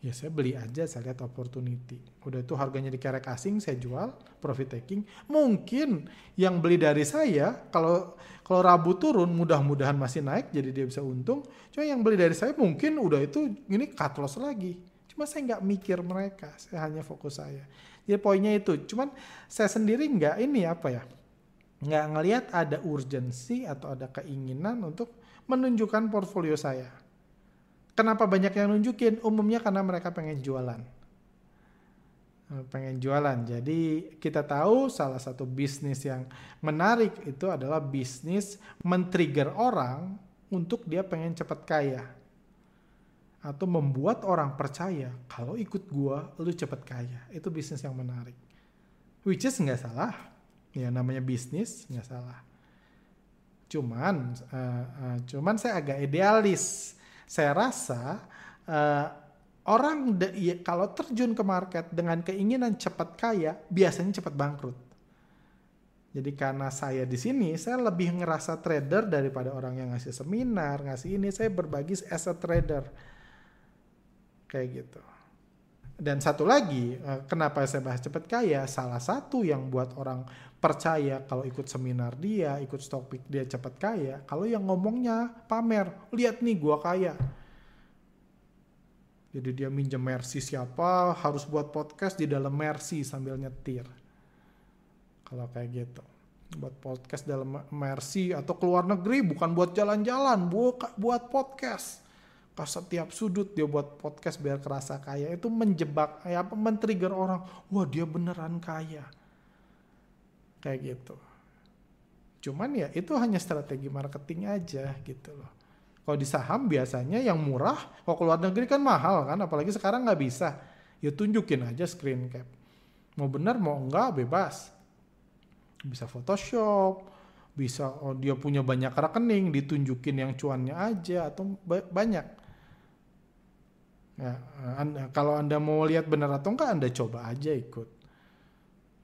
ya saya beli aja saya lihat opportunity. Udah itu harganya dikerek asing saya jual profit taking. Mungkin yang beli dari saya kalau kalau Rabu turun mudah-mudahan masih naik jadi dia bisa untung. Cuma yang beli dari saya mungkin udah itu ini cut loss lagi. Cuma saya nggak mikir mereka saya hanya fokus saya. Jadi poinnya itu cuman saya sendiri nggak ini apa ya nggak ngelihat ada urgensi atau ada keinginan untuk menunjukkan portfolio saya Kenapa banyak yang nunjukin? Umumnya karena mereka pengen jualan. Eh, pengen jualan. Jadi kita tahu salah satu bisnis yang menarik itu adalah bisnis men-trigger orang untuk dia pengen cepat kaya. Atau membuat orang percaya kalau ikut gua lu cepat kaya. Itu bisnis yang menarik. Which is nggak salah. Ya namanya bisnis nggak salah. Cuman, uh, uh, cuman saya agak idealis. Saya rasa uh, orang ya, kalau terjun ke market dengan keinginan cepat kaya, biasanya cepat bangkrut. Jadi karena saya di sini, saya lebih ngerasa trader daripada orang yang ngasih seminar, ngasih ini. Saya berbagi as a trader. Kayak gitu. Dan satu lagi, eh, kenapa saya bahas cepat kaya? Salah satu yang buat orang percaya kalau ikut seminar dia, ikut stock pick dia cepat kaya. Kalau yang ngomongnya pamer, lihat nih gua kaya jadi dia minjem Mercy siapa, harus buat podcast di dalam Mercy sambil nyetir. Kalau kayak gitu. Buat podcast dalam Mercy atau keluar negeri bukan buat jalan-jalan, buat podcast. Ke setiap sudut dia buat podcast biar kerasa kaya. Itu menjebak, ya apa, men-trigger orang. Wah dia beneran kaya. Kayak gitu. Cuman ya itu hanya strategi marketing aja gitu loh kalau di saham biasanya yang murah, kalau keluar negeri kan mahal kan, apalagi sekarang nggak bisa. Ya tunjukin aja screen cap. Mau benar mau enggak bebas. Bisa Photoshop, bisa oh dia punya banyak rekening, ditunjukin yang cuannya aja atau ba banyak. Ya, anda, kalau anda mau lihat benar atau enggak, anda coba aja ikut.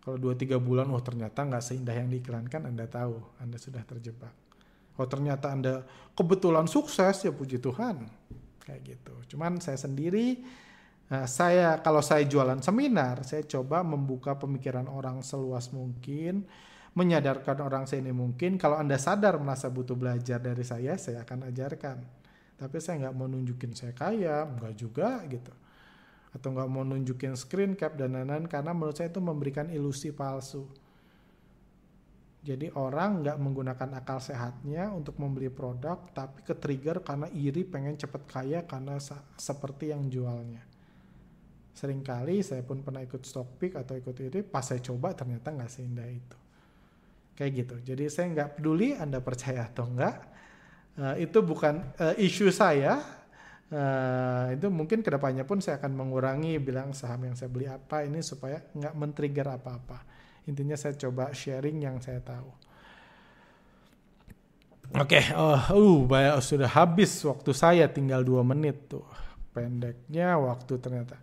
Kalau 2-3 bulan, oh ternyata nggak seindah yang diiklankan, anda tahu, anda sudah terjebak. Oh ternyata Anda kebetulan sukses ya puji Tuhan. Kayak gitu. Cuman saya sendiri Nah, saya kalau saya jualan seminar, saya coba membuka pemikiran orang seluas mungkin, menyadarkan orang sini mungkin. Kalau anda sadar merasa butuh belajar dari saya, saya akan ajarkan. Tapi saya nggak mau saya kaya, nggak juga gitu. Atau nggak mau nunjukin screen cap dan lain-lain karena menurut saya itu memberikan ilusi palsu. Jadi orang nggak menggunakan akal sehatnya untuk membeli produk, tapi ke trigger karena iri pengen cepet kaya karena seperti yang jualnya. Seringkali saya pun pernah ikut stock pick atau ikut iri, pas saya coba ternyata nggak seindah itu. Kayak gitu. Jadi saya nggak peduli Anda percaya atau enggak. Uh, itu bukan uh, isu saya. Uh, itu mungkin ke depannya pun saya akan mengurangi bilang saham yang saya beli apa ini supaya nggak men-trigger apa-apa Intinya saya coba sharing yang saya tahu. Oke, okay, oh, uh, banyak, sudah habis waktu saya tinggal dua menit tuh. Pendeknya waktu ternyata.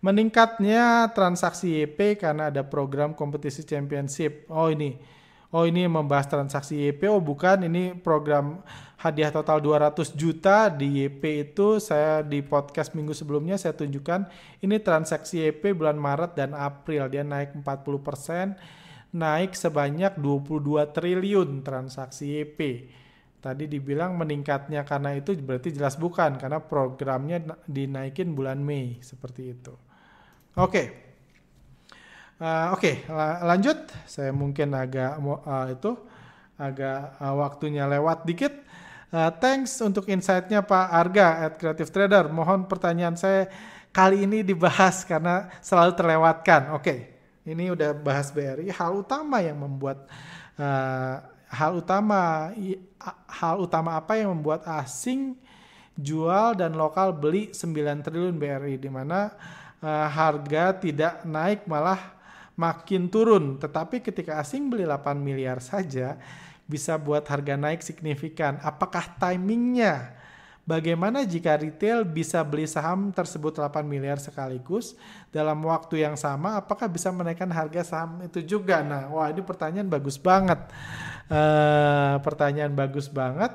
Meningkatnya transaksi YP karena ada program kompetisi championship. Oh ini, oh ini membahas transaksi YP. Oh bukan, ini program hadiah total 200 juta di YP itu saya di podcast minggu sebelumnya saya tunjukkan ini transaksi YP bulan Maret dan April dia naik 40% naik sebanyak 22 triliun transaksi YP. Tadi dibilang meningkatnya karena itu berarti jelas bukan karena programnya dinaikin bulan Mei seperti itu. Oke. Okay. Uh, Oke, okay, lanjut. Saya mungkin agak uh, itu agak uh, waktunya lewat dikit. Uh, thanks untuk insight-nya Pak Arga at Creative Trader. Mohon pertanyaan saya kali ini dibahas karena selalu terlewatkan. Oke, okay. ini udah bahas BRI. Hal utama yang membuat uh, hal utama hal utama apa yang membuat asing jual dan lokal beli 9 triliun BRI di mana uh, harga tidak naik malah makin turun. Tetapi ketika asing beli 8 miliar saja bisa buat harga naik signifikan. Apakah timingnya? Bagaimana jika retail bisa beli saham tersebut 8 miliar sekaligus dalam waktu yang sama? Apakah bisa menaikkan harga saham itu juga? Nah, wah ini pertanyaan bagus banget. Uh, pertanyaan bagus banget.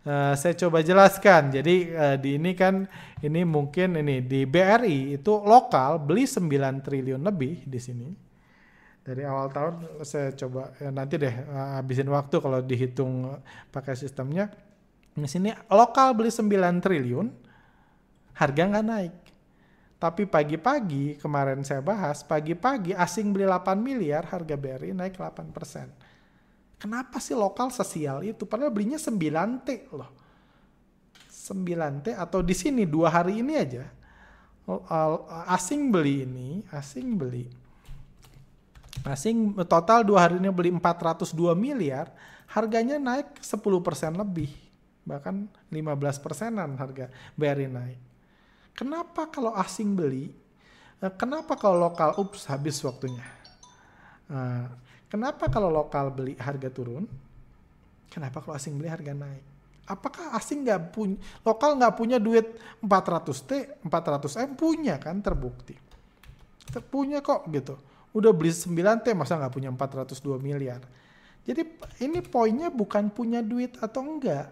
Uh, saya coba jelaskan. Jadi uh, di ini kan ini mungkin ini di BRI itu lokal beli 9 triliun lebih di sini dari awal tahun saya coba ya nanti deh uh, habisin waktu kalau dihitung pakai sistemnya. Di sini lokal beli 9 triliun harga nggak naik. Tapi pagi-pagi kemarin saya bahas pagi-pagi asing beli 8 miliar harga BRI naik 8 persen. Kenapa sih lokal sosial itu? Padahal belinya 9 T loh. 9T atau di sini dua hari ini aja asing beli ini, asing beli asing total dua hari ini beli 402 miliar, harganya naik 10% lebih. Bahkan 15 persenan harga BRI naik. Kenapa kalau asing beli? Eh, kenapa kalau lokal, ups habis waktunya. Eh, kenapa kalau lokal beli harga turun? Kenapa kalau asing beli harga naik? Apakah asing nggak punya, lokal nggak punya duit 400 T, 400 M punya kan terbukti. Punya kok gitu. Udah beli 9 T masa nggak punya 402 miliar. Jadi ini poinnya bukan punya duit atau enggak.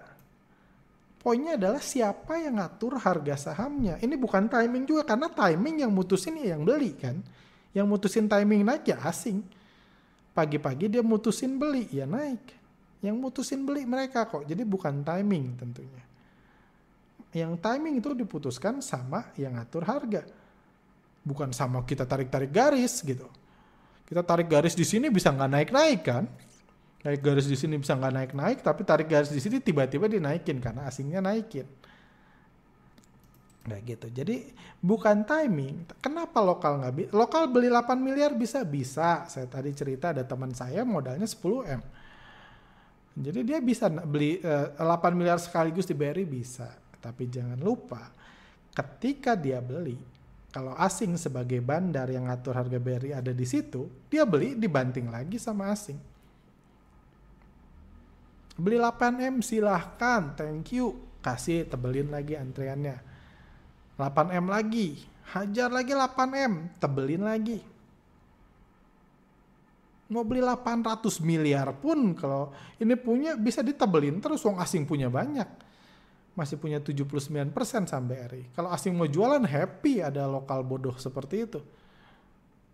Poinnya adalah siapa yang ngatur harga sahamnya. Ini bukan timing juga karena timing yang mutusin ya yang beli kan. Yang mutusin timing naik ya asing. Pagi-pagi dia mutusin beli ya naik yang mutusin beli mereka kok. Jadi bukan timing tentunya. Yang timing itu diputuskan sama yang ngatur harga. Bukan sama kita tarik-tarik garis gitu. Kita tarik garis di sini bisa nggak naik-naik kan? Tarik garis di sini bisa nggak naik-naik, tapi tarik garis di sini tiba-tiba dinaikin karena asingnya naikin. Kayak gitu. Jadi bukan timing. Kenapa lokal nggak Lokal beli 8 miliar bisa? Bisa. Saya tadi cerita ada teman saya modalnya 10 M jadi dia bisa beli uh, eh, 8 miliar sekaligus di BRI bisa. Tapi jangan lupa ketika dia beli, kalau asing sebagai bandar yang ngatur harga BRI ada di situ, dia beli dibanting lagi sama asing. Beli 8M silahkan, thank you. Kasih tebelin lagi antriannya. 8M lagi, hajar lagi 8M, tebelin lagi mau beli 800 miliar pun kalau ini punya bisa ditebelin terus wong asing punya banyak. Masih punya 79% saham BRI. Kalau asing mau jualan happy ada lokal bodoh seperti itu.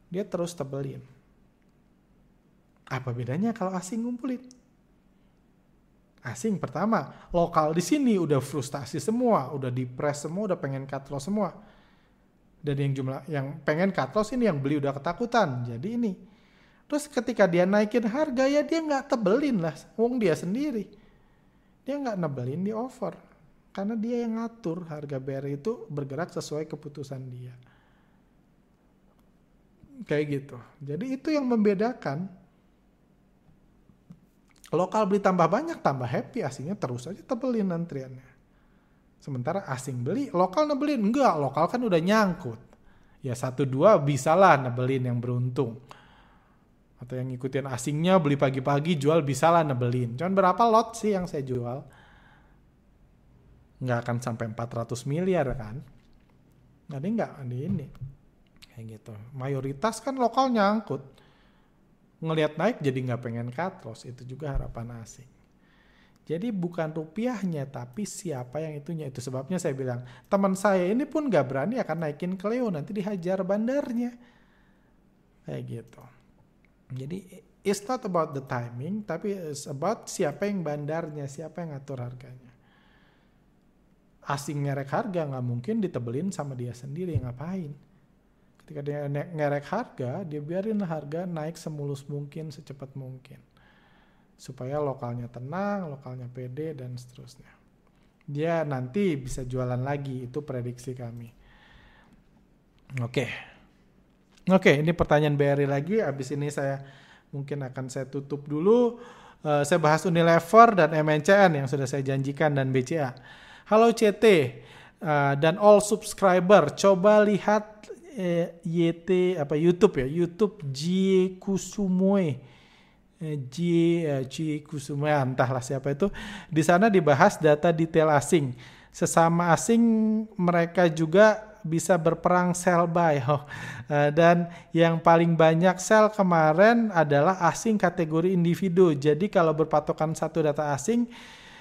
Dia terus tebelin. Apa bedanya kalau asing ngumpulin? Asing pertama, lokal di sini udah frustasi semua, udah depres semua, udah pengen cut loss semua. Dan yang jumlah yang pengen cut loss ini yang beli udah ketakutan. Jadi ini Terus ketika dia naikin harga ya dia nggak tebelin lah, wong dia sendiri. Dia nggak nebelin di over. Karena dia yang ngatur harga BRI itu bergerak sesuai keputusan dia. Kayak gitu. Jadi itu yang membedakan. Lokal beli tambah banyak, tambah happy, asingnya terus aja tebelin antriannya. Sementara asing beli, lokal nebelin. Enggak, lokal kan udah nyangkut. Ya satu dua bisalah nebelin yang beruntung atau yang ngikutin asingnya beli pagi-pagi jual bisa lah nebelin. Cuman berapa lot sih yang saya jual? Nggak akan sampai 400 miliar kan? Jadi nggak di ini. Kayak gitu. Mayoritas kan lokal nyangkut. Ngelihat naik jadi nggak pengen cut loss. Itu juga harapan asing. Jadi bukan rupiahnya tapi siapa yang itunya. Itu sebabnya saya bilang teman saya ini pun nggak berani akan naikin Cleo nanti dihajar bandarnya. Kayak gitu. Jadi it's not about the timing, tapi it's about siapa yang bandarnya, siapa yang ngatur harganya. Asing ngerek harga nggak mungkin ditebelin sama dia sendiri, ngapain? Ketika dia ngerek harga, dia biarin harga naik semulus mungkin, secepat mungkin. Supaya lokalnya tenang, lokalnya pede, dan seterusnya. Dia nanti bisa jualan lagi, itu prediksi kami. Oke. Okay. Oke, ini pertanyaan BRI lagi. Abis ini saya mungkin akan saya tutup dulu. Uh, saya bahas Unilever dan MNCN yang sudah saya janjikan dan BCA. Halo CT uh, eh, dan all subscriber, coba lihat eh, YT apa YouTube ya, YouTube J Kusumoe. J, J Kusumoe, entahlah siapa itu. Di sana dibahas data detail asing. Sesama asing mereka juga bisa berperang sell buy. Oh. Dan yang paling banyak sell kemarin adalah asing kategori individu. Jadi kalau berpatokan satu data asing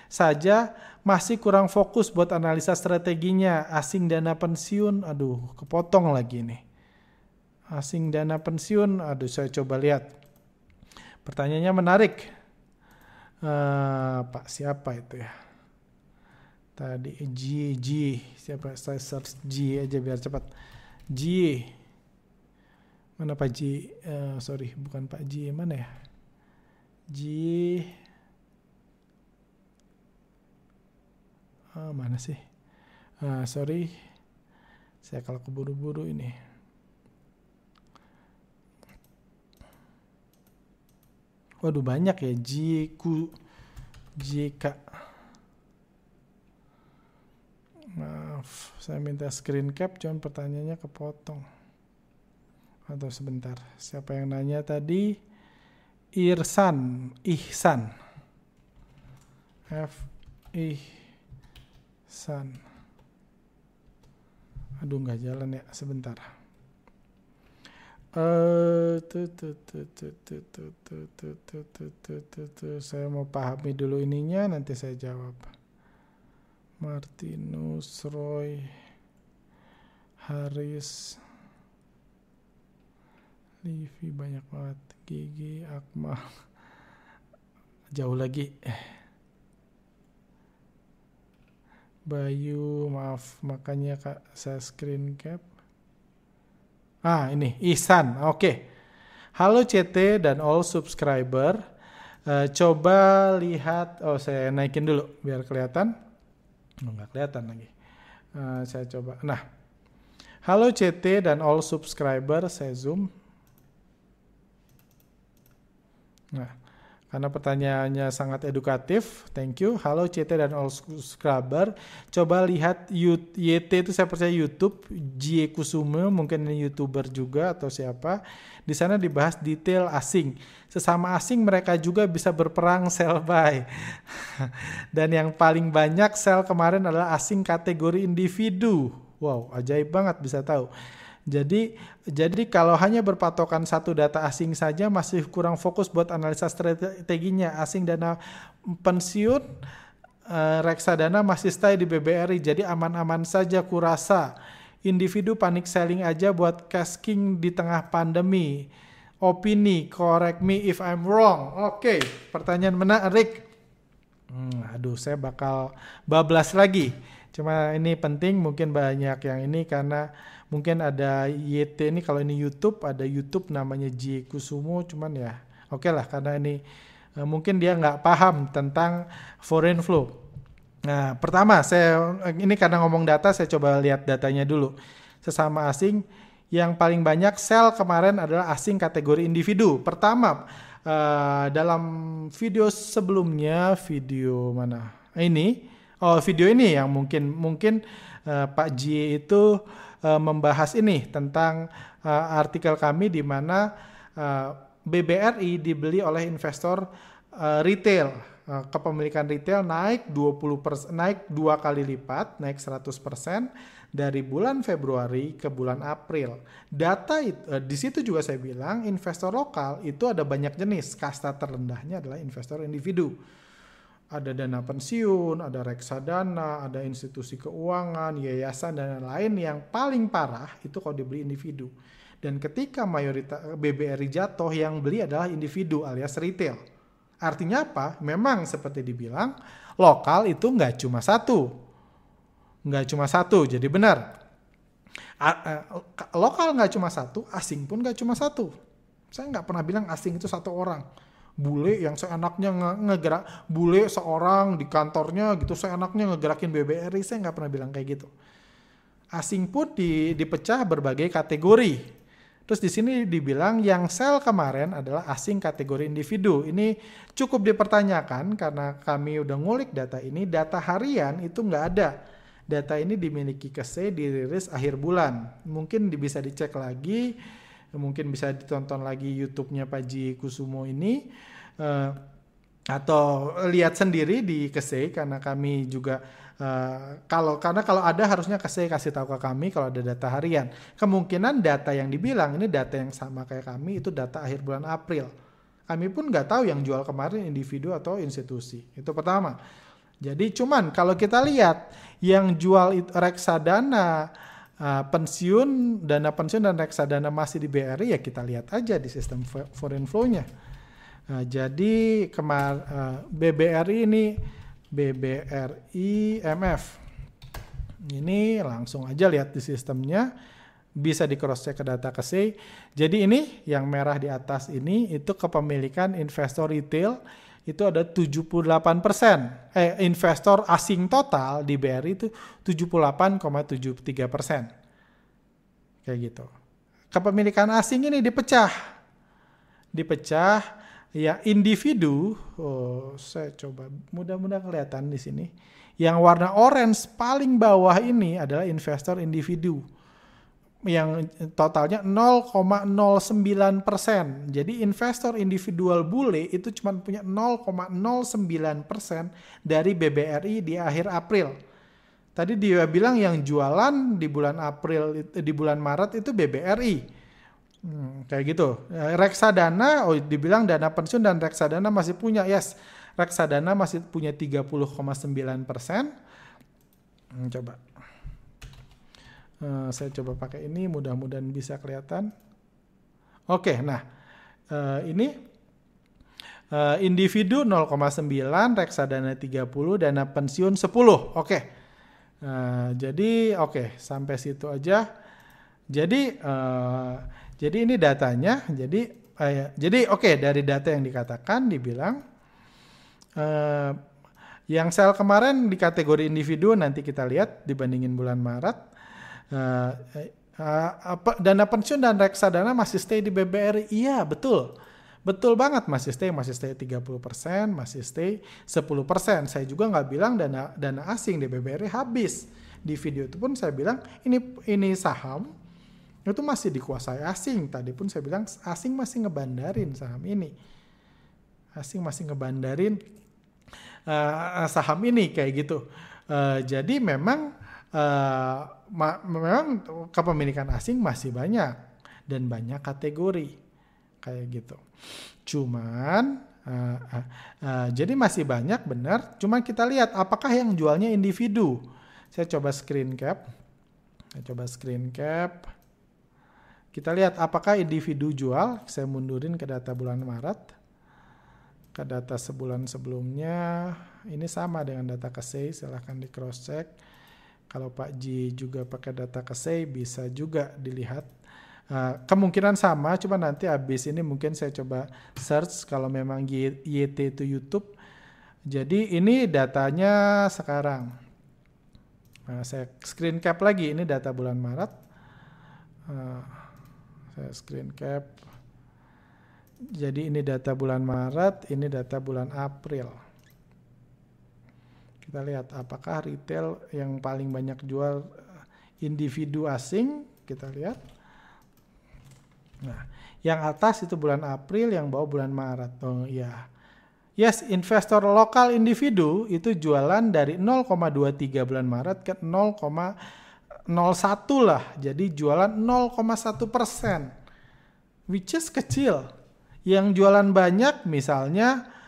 saja masih kurang fokus buat analisa strateginya. Asing dana pensiun, aduh kepotong lagi nih. Asing dana pensiun, aduh saya coba lihat. Pertanyaannya menarik. Uh, Pak siapa itu ya? tadi G G siapa saya search G aja biar cepat G mana Pak G uh, sorry bukan Pak G mana ya G uh, mana sih? Uh, sorry, saya kalau keburu-buru ini. Waduh banyak ya Jiku JK. Maaf, saya minta screen cap, cuman pertanyaannya kepotong. Atau sebentar, siapa yang nanya tadi? Irsan, Ihsan. F Ihsan. Aduh nggak jalan ya, sebentar. Eh, saya mau pahami dulu ininya, nanti saya jawab. Martinus, Roy, Haris, Livi banyak banget, Gigi, Akmal, jauh lagi. Bayu, maaf, makanya kak saya screen cap. Ah, ini Ihsan. Oke. Okay. Halo CT dan all subscriber. Uh, coba lihat oh saya naikin dulu biar kelihatan. Oh, nggak kelihatan lagi. Uh, saya coba. Nah. Halo CT dan all subscriber, saya zoom. Nah, karena pertanyaannya sangat edukatif. Thank you. Halo CT dan all subscriber. Coba lihat YT itu saya percaya YouTube. Jie Kusume mungkin ini YouTuber juga atau siapa. Di sana dibahas detail asing. Sesama asing mereka juga bisa berperang sell buy. dan yang paling banyak sell kemarin adalah asing kategori individu. Wow, ajaib banget bisa tahu. Jadi jadi kalau hanya berpatokan satu data asing saja masih kurang fokus buat analisa strateginya. Asing dana pensiun uh, reksadana masih stay di BBRI. Jadi aman-aman saja kurasa. Individu panik selling aja buat casking di tengah pandemi. Opini, correct me if I'm wrong. Oke, okay, pertanyaan menarik. Hmm, aduh, saya bakal bablas lagi. Cuma ini penting, mungkin banyak yang ini karena mungkin ada YT ini kalau ini YouTube ada YouTube namanya J Kusumo cuman ya oke okay lah karena ini uh, mungkin dia nggak paham tentang foreign flow. Nah pertama saya ini karena ngomong data saya coba lihat datanya dulu sesama asing yang paling banyak sell kemarin adalah asing kategori individu. Pertama uh, dalam video sebelumnya video mana ini oh video ini yang mungkin mungkin Pak J itu uh, membahas ini tentang uh, artikel kami di mana uh, BBRI dibeli oleh investor uh, retail. Uh, kepemilikan retail naik 20 naik dua kali lipat, naik 100% dari bulan Februari ke bulan April. Data itu, uh, di situ juga saya bilang investor lokal itu ada banyak jenis. Kasta terendahnya adalah investor individu ada dana pensiun, ada reksadana, ada institusi keuangan, yayasan dan lain-lain yang paling parah itu kalau dibeli individu. Dan ketika mayoritas BBRI jatuh yang beli adalah individu alias retail. Artinya apa? Memang seperti dibilang lokal itu nggak cuma satu, nggak cuma satu. Jadi benar lokal nggak cuma satu, asing pun nggak cuma satu. Saya nggak pernah bilang asing itu satu orang bule yang seenaknya nge ngegerak bule seorang di kantornya gitu seenaknya ngegerakin BBRI saya nggak pernah bilang kayak gitu. Asing pun di, dipecah berbagai kategori. Terus di sini dibilang yang sel kemarin adalah asing kategori individu. Ini cukup dipertanyakan karena kami udah ngulik data ini data harian itu nggak ada. Data ini dimiliki KSE dirilis akhir bulan. Mungkin bisa dicek lagi mungkin bisa ditonton lagi YouTube-nya Pak Ji Kusumo ini uh, atau lihat sendiri di Kese karena kami juga uh, kalau karena kalau ada harusnya Kese kasih tahu ke kami kalau ada data harian. Kemungkinan data yang dibilang ini data yang sama kayak kami itu data akhir bulan April. Kami pun nggak tahu yang jual kemarin individu atau institusi. Itu pertama. Jadi cuman kalau kita lihat yang jual reksadana uh, pensiun, dana pensiun dan reksadana masih di BRI ya kita lihat aja di sistem foreign flow-nya. Nah, jadi kemar uh, BBRI ini BBRI MF. Ini langsung aja lihat di sistemnya bisa di cross check ke data KSE. Jadi ini yang merah di atas ini itu kepemilikan investor retail itu ada 78 persen. Eh, investor asing total di BRI itu 78,73 persen. Kayak gitu. Kepemilikan asing ini dipecah. Dipecah ya individu. Oh, saya coba mudah-mudahan kelihatan di sini. Yang warna orange paling bawah ini adalah investor individu yang totalnya 0,09 persen. Jadi investor individual bule itu cuma punya 0,09 persen dari BBRI di akhir April. Tadi dia bilang yang jualan di bulan April di bulan Maret itu BBRI. Hmm, kayak gitu. Reksadana, oh dibilang dana pensiun dan reksadana masih punya, yes. Reksadana masih punya 30,9 persen. Hmm, coba Uh, saya coba pakai ini, mudah-mudahan bisa kelihatan. Oke, okay, nah uh, ini uh, individu 0,9, reksadana 30, dana pensiun 10. Oke. Okay. Uh, jadi oke, okay, sampai situ aja. Jadi uh, jadi ini datanya. Jadi uh, jadi oke okay, dari data yang dikatakan dibilang uh, yang sel kemarin di kategori individu nanti kita lihat dibandingin bulan Maret Uh, uh, apa dana pensiun dan reksadana masih stay di BBRI? Iya, betul. Betul banget masih stay, masih stay 30%, masih stay 10%. Saya juga nggak bilang dana dana asing di BBRI habis. Di video itu pun saya bilang ini ini saham itu masih dikuasai asing. Tadi pun saya bilang asing masih ngebandarin saham ini. Asing masih ngebandarin uh, saham ini kayak gitu. Uh, jadi memang memang kepemilikan asing masih banyak dan banyak kategori kayak gitu. Cuman uh, uh, uh, jadi masih banyak benar. Cuman kita lihat apakah yang jualnya individu. Saya coba screen cap. Saya coba screen cap. Kita lihat apakah individu jual. Saya mundurin ke data bulan Maret. Ke data sebulan sebelumnya. Ini sama dengan data KSEI. Silahkan di cross check kalau Pak Ji juga pakai data kesei bisa juga dilihat. Uh, kemungkinan sama, cuma nanti habis ini mungkin saya coba search kalau memang YT itu YouTube. Jadi ini datanya sekarang. Nah, saya screen cap lagi, ini data bulan Maret. Uh, saya screen cap. Jadi ini data bulan Maret, ini data bulan April. Kita lihat apakah retail yang paling banyak jual eh, individu asing, kita lihat. Nah, yang atas itu bulan April, yang bawah bulan Maret. Oh iya. Yes, investor lokal individu itu jualan dari 0,23 bulan Maret ke 0,01 lah. Jadi jualan 0,1 persen. Which is kecil. Yang jualan banyak misalnya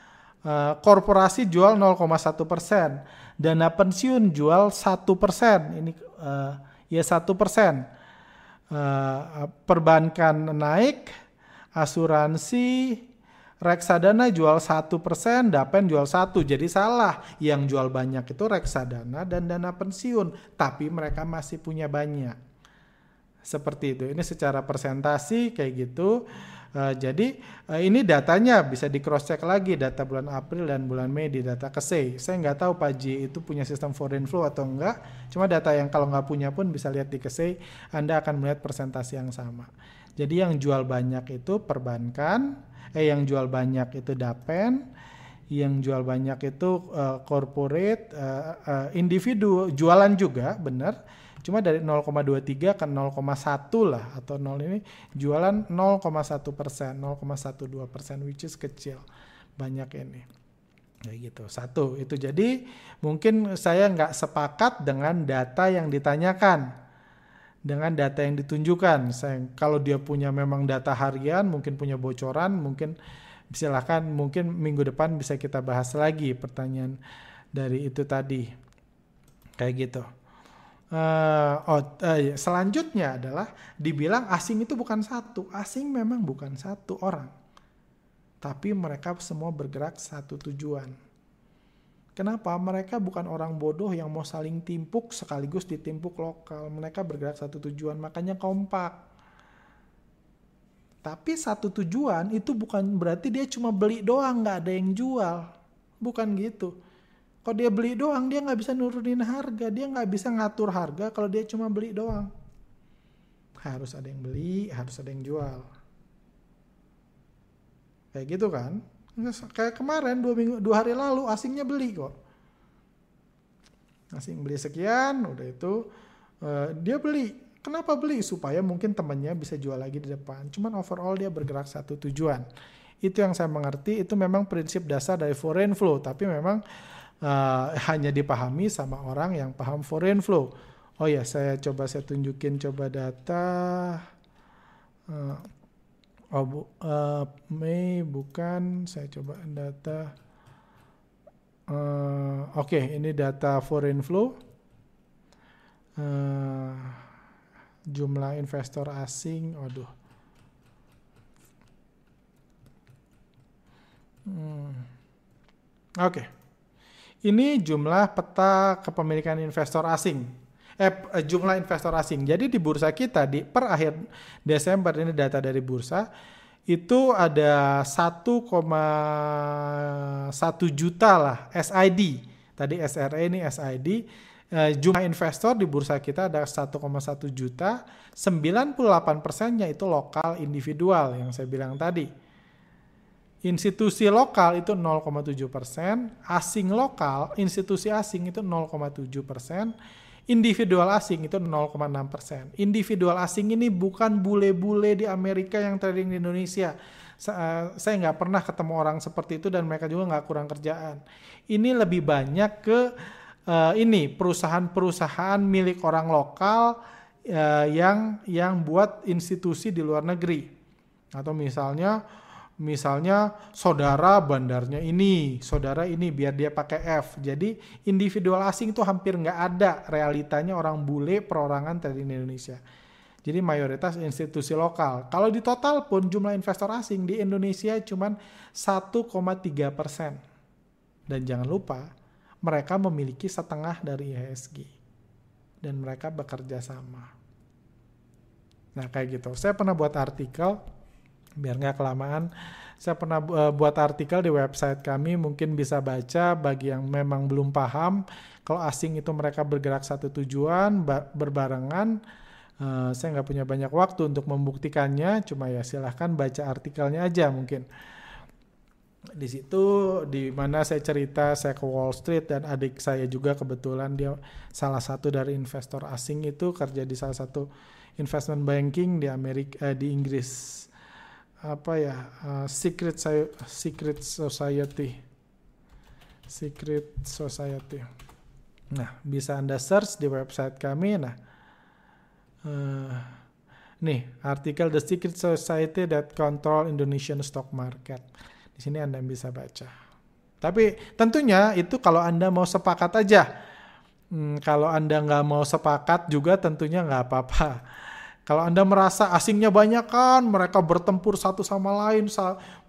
Uh, korporasi jual 0,1 persen, dana pensiun jual satu persen, ini uh, ya satu persen. Uh, perbankan naik, asuransi, reksadana jual satu persen, dapen jual satu, jadi salah. Yang jual banyak itu reksadana dan dana pensiun, tapi mereka masih punya banyak. Seperti itu. Ini secara presentasi kayak gitu. Uh, jadi uh, ini datanya bisa di cross check lagi data bulan April dan bulan Mei di data KSEI. Saya nggak tahu Pak Ji itu punya sistem foreign flow atau enggak. Cuma data yang kalau nggak punya pun bisa lihat di KSEI. Anda akan melihat presentasi yang sama. Jadi yang jual banyak itu perbankan, eh yang jual banyak itu dapen, yang jual banyak itu uh, corporate, uh, uh, individu jualan juga benar Cuma dari 0,23 ke 0,1 lah atau 0 ini jualan 0,1 persen, 0,12 persen which is kecil. Banyak ini. Kayak gitu. Satu itu jadi mungkin saya nggak sepakat dengan data yang ditanyakan dengan data yang ditunjukkan. Saya kalau dia punya memang data harian, mungkin punya bocoran, mungkin silahkan mungkin minggu depan bisa kita bahas lagi pertanyaan dari itu tadi. Kayak gitu. Uh, oh, uh, selanjutnya adalah dibilang asing itu bukan satu. Asing memang bukan satu orang. Tapi mereka semua bergerak satu tujuan. Kenapa? Mereka bukan orang bodoh yang mau saling timpuk sekaligus ditimpuk lokal. Mereka bergerak satu tujuan, makanya kompak. Tapi satu tujuan itu bukan berarti dia cuma beli doang, nggak ada yang jual. Bukan gitu. Kalau dia beli doang, dia nggak bisa nurunin harga. Dia nggak bisa ngatur harga kalau dia cuma beli doang. Harus ada yang beli, harus ada yang jual. Kayak gitu kan? Kayak kemarin dua minggu, dua hari lalu asingnya beli kok. Asing beli sekian, udah itu uh, dia beli Kenapa beli? Supaya mungkin temannya bisa jual lagi di depan. Cuman overall dia bergerak satu tujuan. Itu yang saya mengerti, itu memang prinsip dasar dari foreign flow. Tapi memang uh, hanya dipahami sama orang yang paham foreign flow. Oh ya, saya coba saya tunjukin coba data. Uh, oh, bu, uh, Mei bukan, saya coba data. Uh, Oke, okay, ini data foreign flow. Uh, jumlah investor asing, aduh. Hmm. Oke. Okay. Ini jumlah peta kepemilikan investor asing. Eh, eh, jumlah investor asing. Jadi di bursa kita di per akhir Desember ini data dari bursa itu ada 1,1 juta lah SID. Tadi SRE ini SID uh, jumlah investor di bursa kita ada 1,1 juta, 98 persennya itu lokal individual yang saya bilang tadi. Institusi lokal itu 0,7 persen, asing lokal, institusi asing itu 0,7 persen, individual asing itu 0,6 persen. Individual asing ini bukan bule-bule di Amerika yang trading di Indonesia. Eh, saya nggak pernah ketemu orang seperti itu dan mereka juga nggak kurang kerjaan. Ini lebih banyak ke uh, ini perusahaan-perusahaan milik orang lokal uh, yang yang buat institusi di luar negeri atau misalnya misalnya saudara bandarnya ini saudara ini biar dia pakai F. Jadi individual asing itu hampir nggak ada realitanya orang bule perorangan dari Indonesia. Jadi mayoritas institusi lokal. Kalau di total pun jumlah investor asing di Indonesia cuma 1,3 persen. Dan jangan lupa mereka memiliki setengah dari IHSG dan mereka bekerja sama. Nah kayak gitu. Saya pernah buat artikel biar nggak kelamaan. Saya pernah uh, buat artikel di website kami, mungkin bisa baca bagi yang memang belum paham. Kalau asing itu mereka bergerak satu tujuan, berbarengan. Uh, saya nggak punya banyak waktu untuk membuktikannya, cuma ya silahkan baca artikelnya aja mungkin di situ di mana saya cerita saya ke Wall Street dan adik saya juga kebetulan dia salah satu dari investor asing itu kerja di salah satu investment banking di Amerika eh, di Inggris apa ya uh, secret secret society secret society nah bisa anda search di website kami nah uh, nih artikel the secret society that control Indonesian stock market di sini Anda bisa baca. Tapi tentunya itu kalau Anda mau sepakat aja. Hmm, kalau Anda nggak mau sepakat juga tentunya nggak apa-apa. Kalau Anda merasa asingnya banyak kan, mereka bertempur satu sama lain,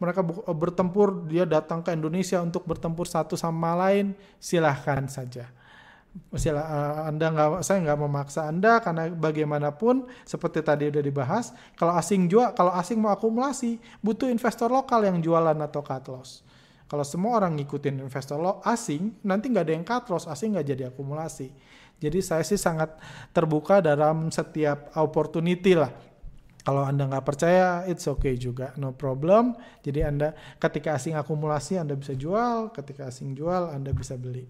mereka bertempur, dia datang ke Indonesia untuk bertempur satu sama lain, silahkan saja. Sila, uh, anda nggak, saya nggak memaksa Anda karena bagaimanapun seperti tadi udah dibahas, kalau asing jual, kalau asing mau akumulasi, butuh investor lokal yang jualan atau cut loss. Kalau semua orang ngikutin investor lo asing, nanti nggak ada yang cut loss, asing nggak jadi akumulasi. Jadi saya sih sangat terbuka dalam setiap opportunity lah. Kalau Anda nggak percaya, it's okay juga, no problem. Jadi Anda ketika asing akumulasi Anda bisa jual, ketika asing jual Anda bisa beli.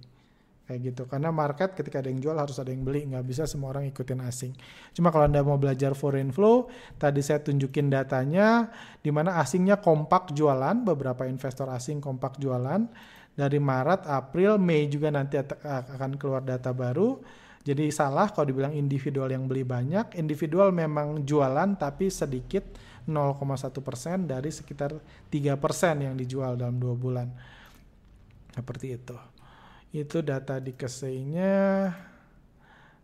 Kayak gitu. Karena market ketika ada yang jual harus ada yang beli. Nggak bisa semua orang ikutin asing. Cuma kalau anda mau belajar foreign flow tadi saya tunjukin datanya di mana asingnya kompak jualan beberapa investor asing kompak jualan. Dari Maret April Mei juga nanti akan keluar data baru jadi salah kalau dibilang individual yang beli banyak individual memang jualan tapi sedikit 0,1 persen dari sekitar 3 persen yang dijual dalam dua bulan seperti itu itu data di keseinya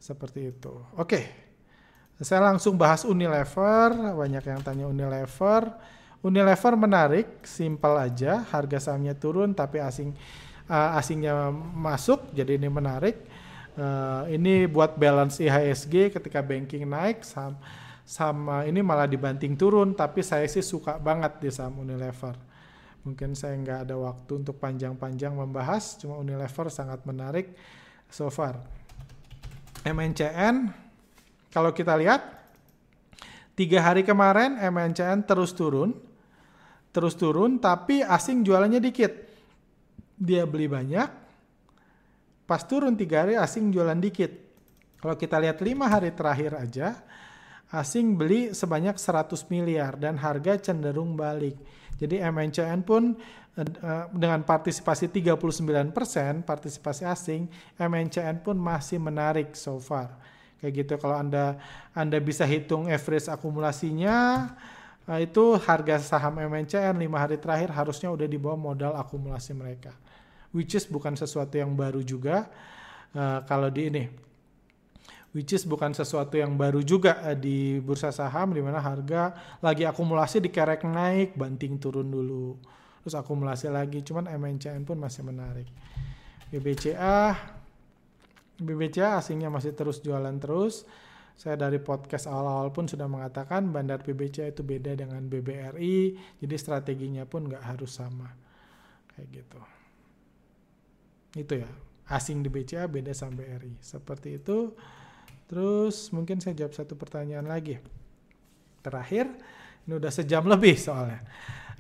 seperti itu. Oke. Saya langsung bahas Unilever, banyak yang tanya Unilever. Unilever menarik, simpel aja, harga sahamnya turun tapi asing uh, asingnya masuk, jadi ini menarik. Uh, ini buat balance IHSG ketika banking naik, saham sama ini malah dibanting turun tapi saya sih suka banget di saham Unilever. Mungkin saya nggak ada waktu untuk panjang-panjang membahas cuma Unilever sangat menarik so far. MNCN kalau kita lihat tiga hari kemarin MNCN terus turun terus turun tapi asing jualannya dikit. Dia beli banyak pas turun tiga hari asing jualan dikit kalau kita lihat lima hari terakhir aja asing beli sebanyak 100 miliar dan harga cenderung balik. Jadi MNCN pun uh, dengan partisipasi 39% partisipasi asing, MNCN pun masih menarik so far. Kayak gitu kalau Anda Anda bisa hitung average akumulasinya uh, itu harga saham MNCN 5 hari terakhir harusnya udah di bawah modal akumulasi mereka. Which is bukan sesuatu yang baru juga. Uh, kalau di ini which is bukan sesuatu yang baru juga eh, di bursa saham di mana harga lagi akumulasi dikerek naik banting turun dulu. Terus akumulasi lagi cuman MNCN pun masih menarik. BBCA BBCA asingnya masih terus jualan terus. Saya dari podcast awal-awal pun sudah mengatakan bandar BBCA itu beda dengan BBRI jadi strateginya pun nggak harus sama. Kayak gitu itu ya asing di BCA beda sama BRI seperti itu Terus mungkin saya jawab satu pertanyaan lagi. Terakhir, ini udah sejam lebih soalnya.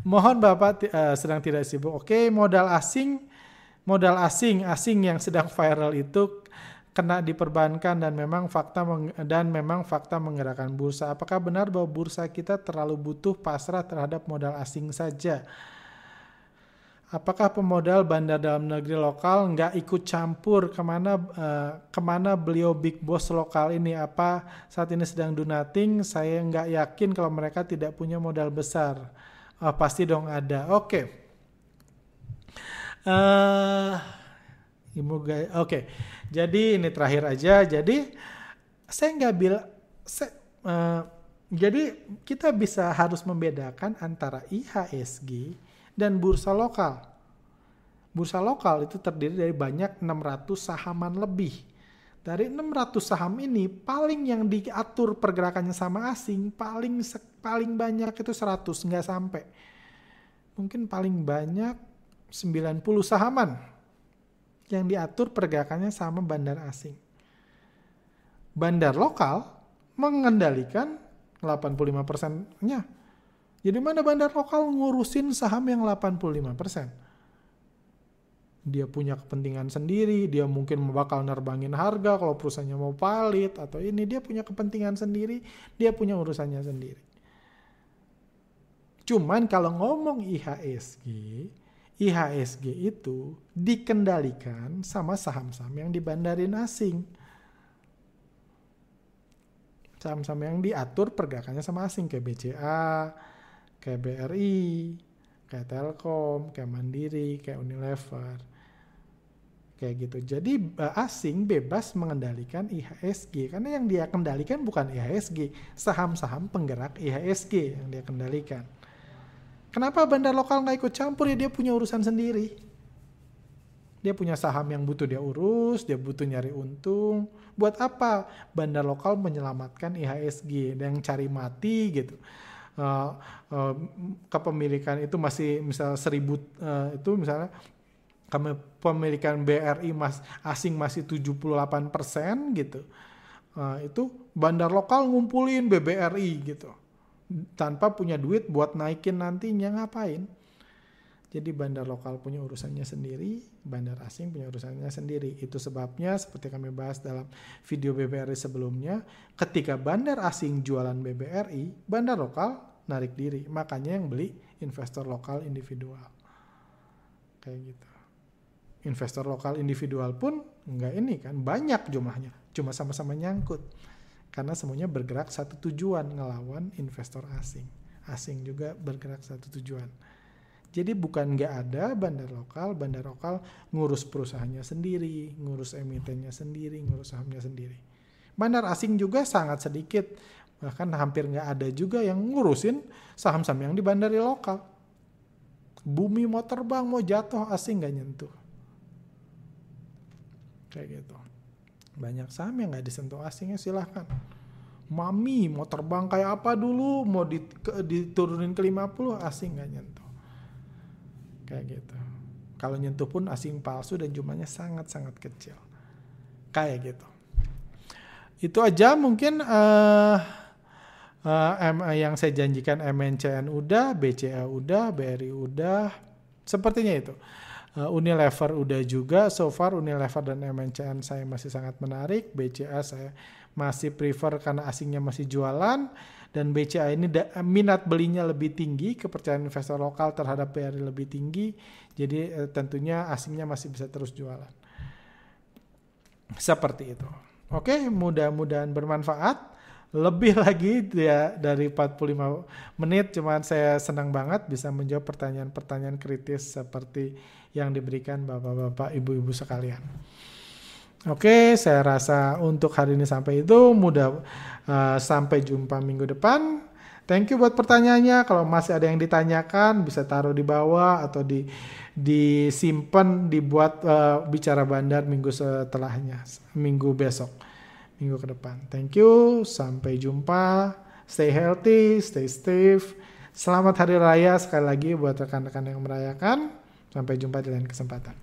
Mohon Bapak uh, sedang tidak sibuk. Oke, modal asing, modal asing, asing yang sedang viral itu kena diperbankan dan memang fakta dan memang fakta menggerakkan bursa. Apakah benar bahwa bursa kita terlalu butuh pasrah terhadap modal asing saja? Apakah pemodal bandar dalam negeri lokal nggak ikut campur? Ke mana uh, ke mana beliau big boss lokal ini? Apa saat ini sedang do nothing? Saya nggak yakin kalau mereka tidak punya modal besar. Uh, pasti dong ada. Oke. Okay. uh, eh, oke. Okay. jadi ini terakhir aja. Jadi saya nggak bilang uh, jadi kita bisa harus membedakan antara IHSG dan bursa lokal. Bursa lokal itu terdiri dari banyak 600 sahaman lebih. Dari 600 saham ini paling yang diatur pergerakannya sama asing paling paling banyak itu 100 nggak sampai. Mungkin paling banyak 90 sahaman yang diatur pergerakannya sama bandar asing. Bandar lokal mengendalikan 85 persennya jadi mana bandar lokal ngurusin saham yang 85%? Dia punya kepentingan sendiri, dia mungkin bakal nerbangin harga kalau perusahaannya mau palit atau ini dia punya kepentingan sendiri, dia punya urusannya sendiri. Cuman kalau ngomong IHSG, IHSG itu dikendalikan sama saham-saham yang dibandarin asing. Saham-saham yang diatur pergerakannya sama asing kayak BCA, kayak BRI, kayak Telkom, kayak Mandiri, kayak Unilever. Kayak gitu. Jadi asing bebas mengendalikan IHSG karena yang dia kendalikan bukan IHSG, saham-saham penggerak IHSG yang dia kendalikan. Kenapa bandar lokal nggak ikut campur ya dia punya urusan sendiri. Dia punya saham yang butuh dia urus, dia butuh nyari untung. Buat apa bandar lokal menyelamatkan IHSG dan cari mati gitu uh, uh, kepemilikan itu masih misal seribu uh, itu misalnya kepemilikan BRI mas asing masih 78 persen gitu. Uh, itu bandar lokal ngumpulin BBRI gitu. Tanpa punya duit buat naikin nantinya ngapain jadi bandar lokal punya urusannya sendiri, bandar asing punya urusannya sendiri. Itu sebabnya seperti kami bahas dalam video BBRI sebelumnya, ketika bandar asing jualan BBRI, bandar lokal narik diri. Makanya yang beli investor lokal individual. Kayak gitu. Investor lokal individual pun enggak ini kan banyak jumlahnya. Cuma sama-sama nyangkut. Karena semuanya bergerak satu tujuan ngelawan investor asing. Asing juga bergerak satu tujuan. Jadi bukan nggak ada bandar lokal, bandar lokal ngurus perusahaannya sendiri, ngurus emitennya sendiri, ngurus sahamnya sendiri. Bandar asing juga sangat sedikit bahkan hampir nggak ada juga yang ngurusin saham-saham yang di bandari lokal. Bumi mau terbang, mau jatuh, asing nggak nyentuh. Kayak gitu. Banyak saham yang nggak disentuh asingnya silahkan. Mami mau terbang kayak apa dulu? Mau diturunin ke 50 asing nggak nyentuh. Kayak gitu. Kalau nyentuh pun asing palsu dan jumlahnya sangat-sangat kecil. Kayak gitu. Itu aja mungkin uh, uh, M, yang saya janjikan MNCN udah, BCA udah, BRI udah. Sepertinya itu. Uh, Unilever udah juga. So far Unilever dan MNCN saya masih sangat menarik. BCA saya masih prefer karena asingnya masih jualan dan BCA ini minat belinya lebih tinggi, kepercayaan investor lokal terhadap BRI lebih tinggi, jadi eh, tentunya asingnya masih bisa terus jualan. Seperti itu. Oke, mudah-mudahan bermanfaat. Lebih lagi ya dari 45 menit, cuman saya senang banget bisa menjawab pertanyaan-pertanyaan kritis seperti yang diberikan Bapak-bapak, Ibu-ibu sekalian. Oke, saya rasa untuk hari ini sampai itu. Mudah uh, sampai jumpa minggu depan. Thank you buat pertanyaannya. Kalau masih ada yang ditanyakan, bisa taruh di bawah atau di disimpan, dibuat uh, bicara bandar minggu setelahnya, minggu besok, minggu ke depan. Thank you. Sampai jumpa. Stay healthy, stay safe. Selamat Hari Raya sekali lagi buat rekan-rekan yang merayakan. Sampai jumpa di lain kesempatan.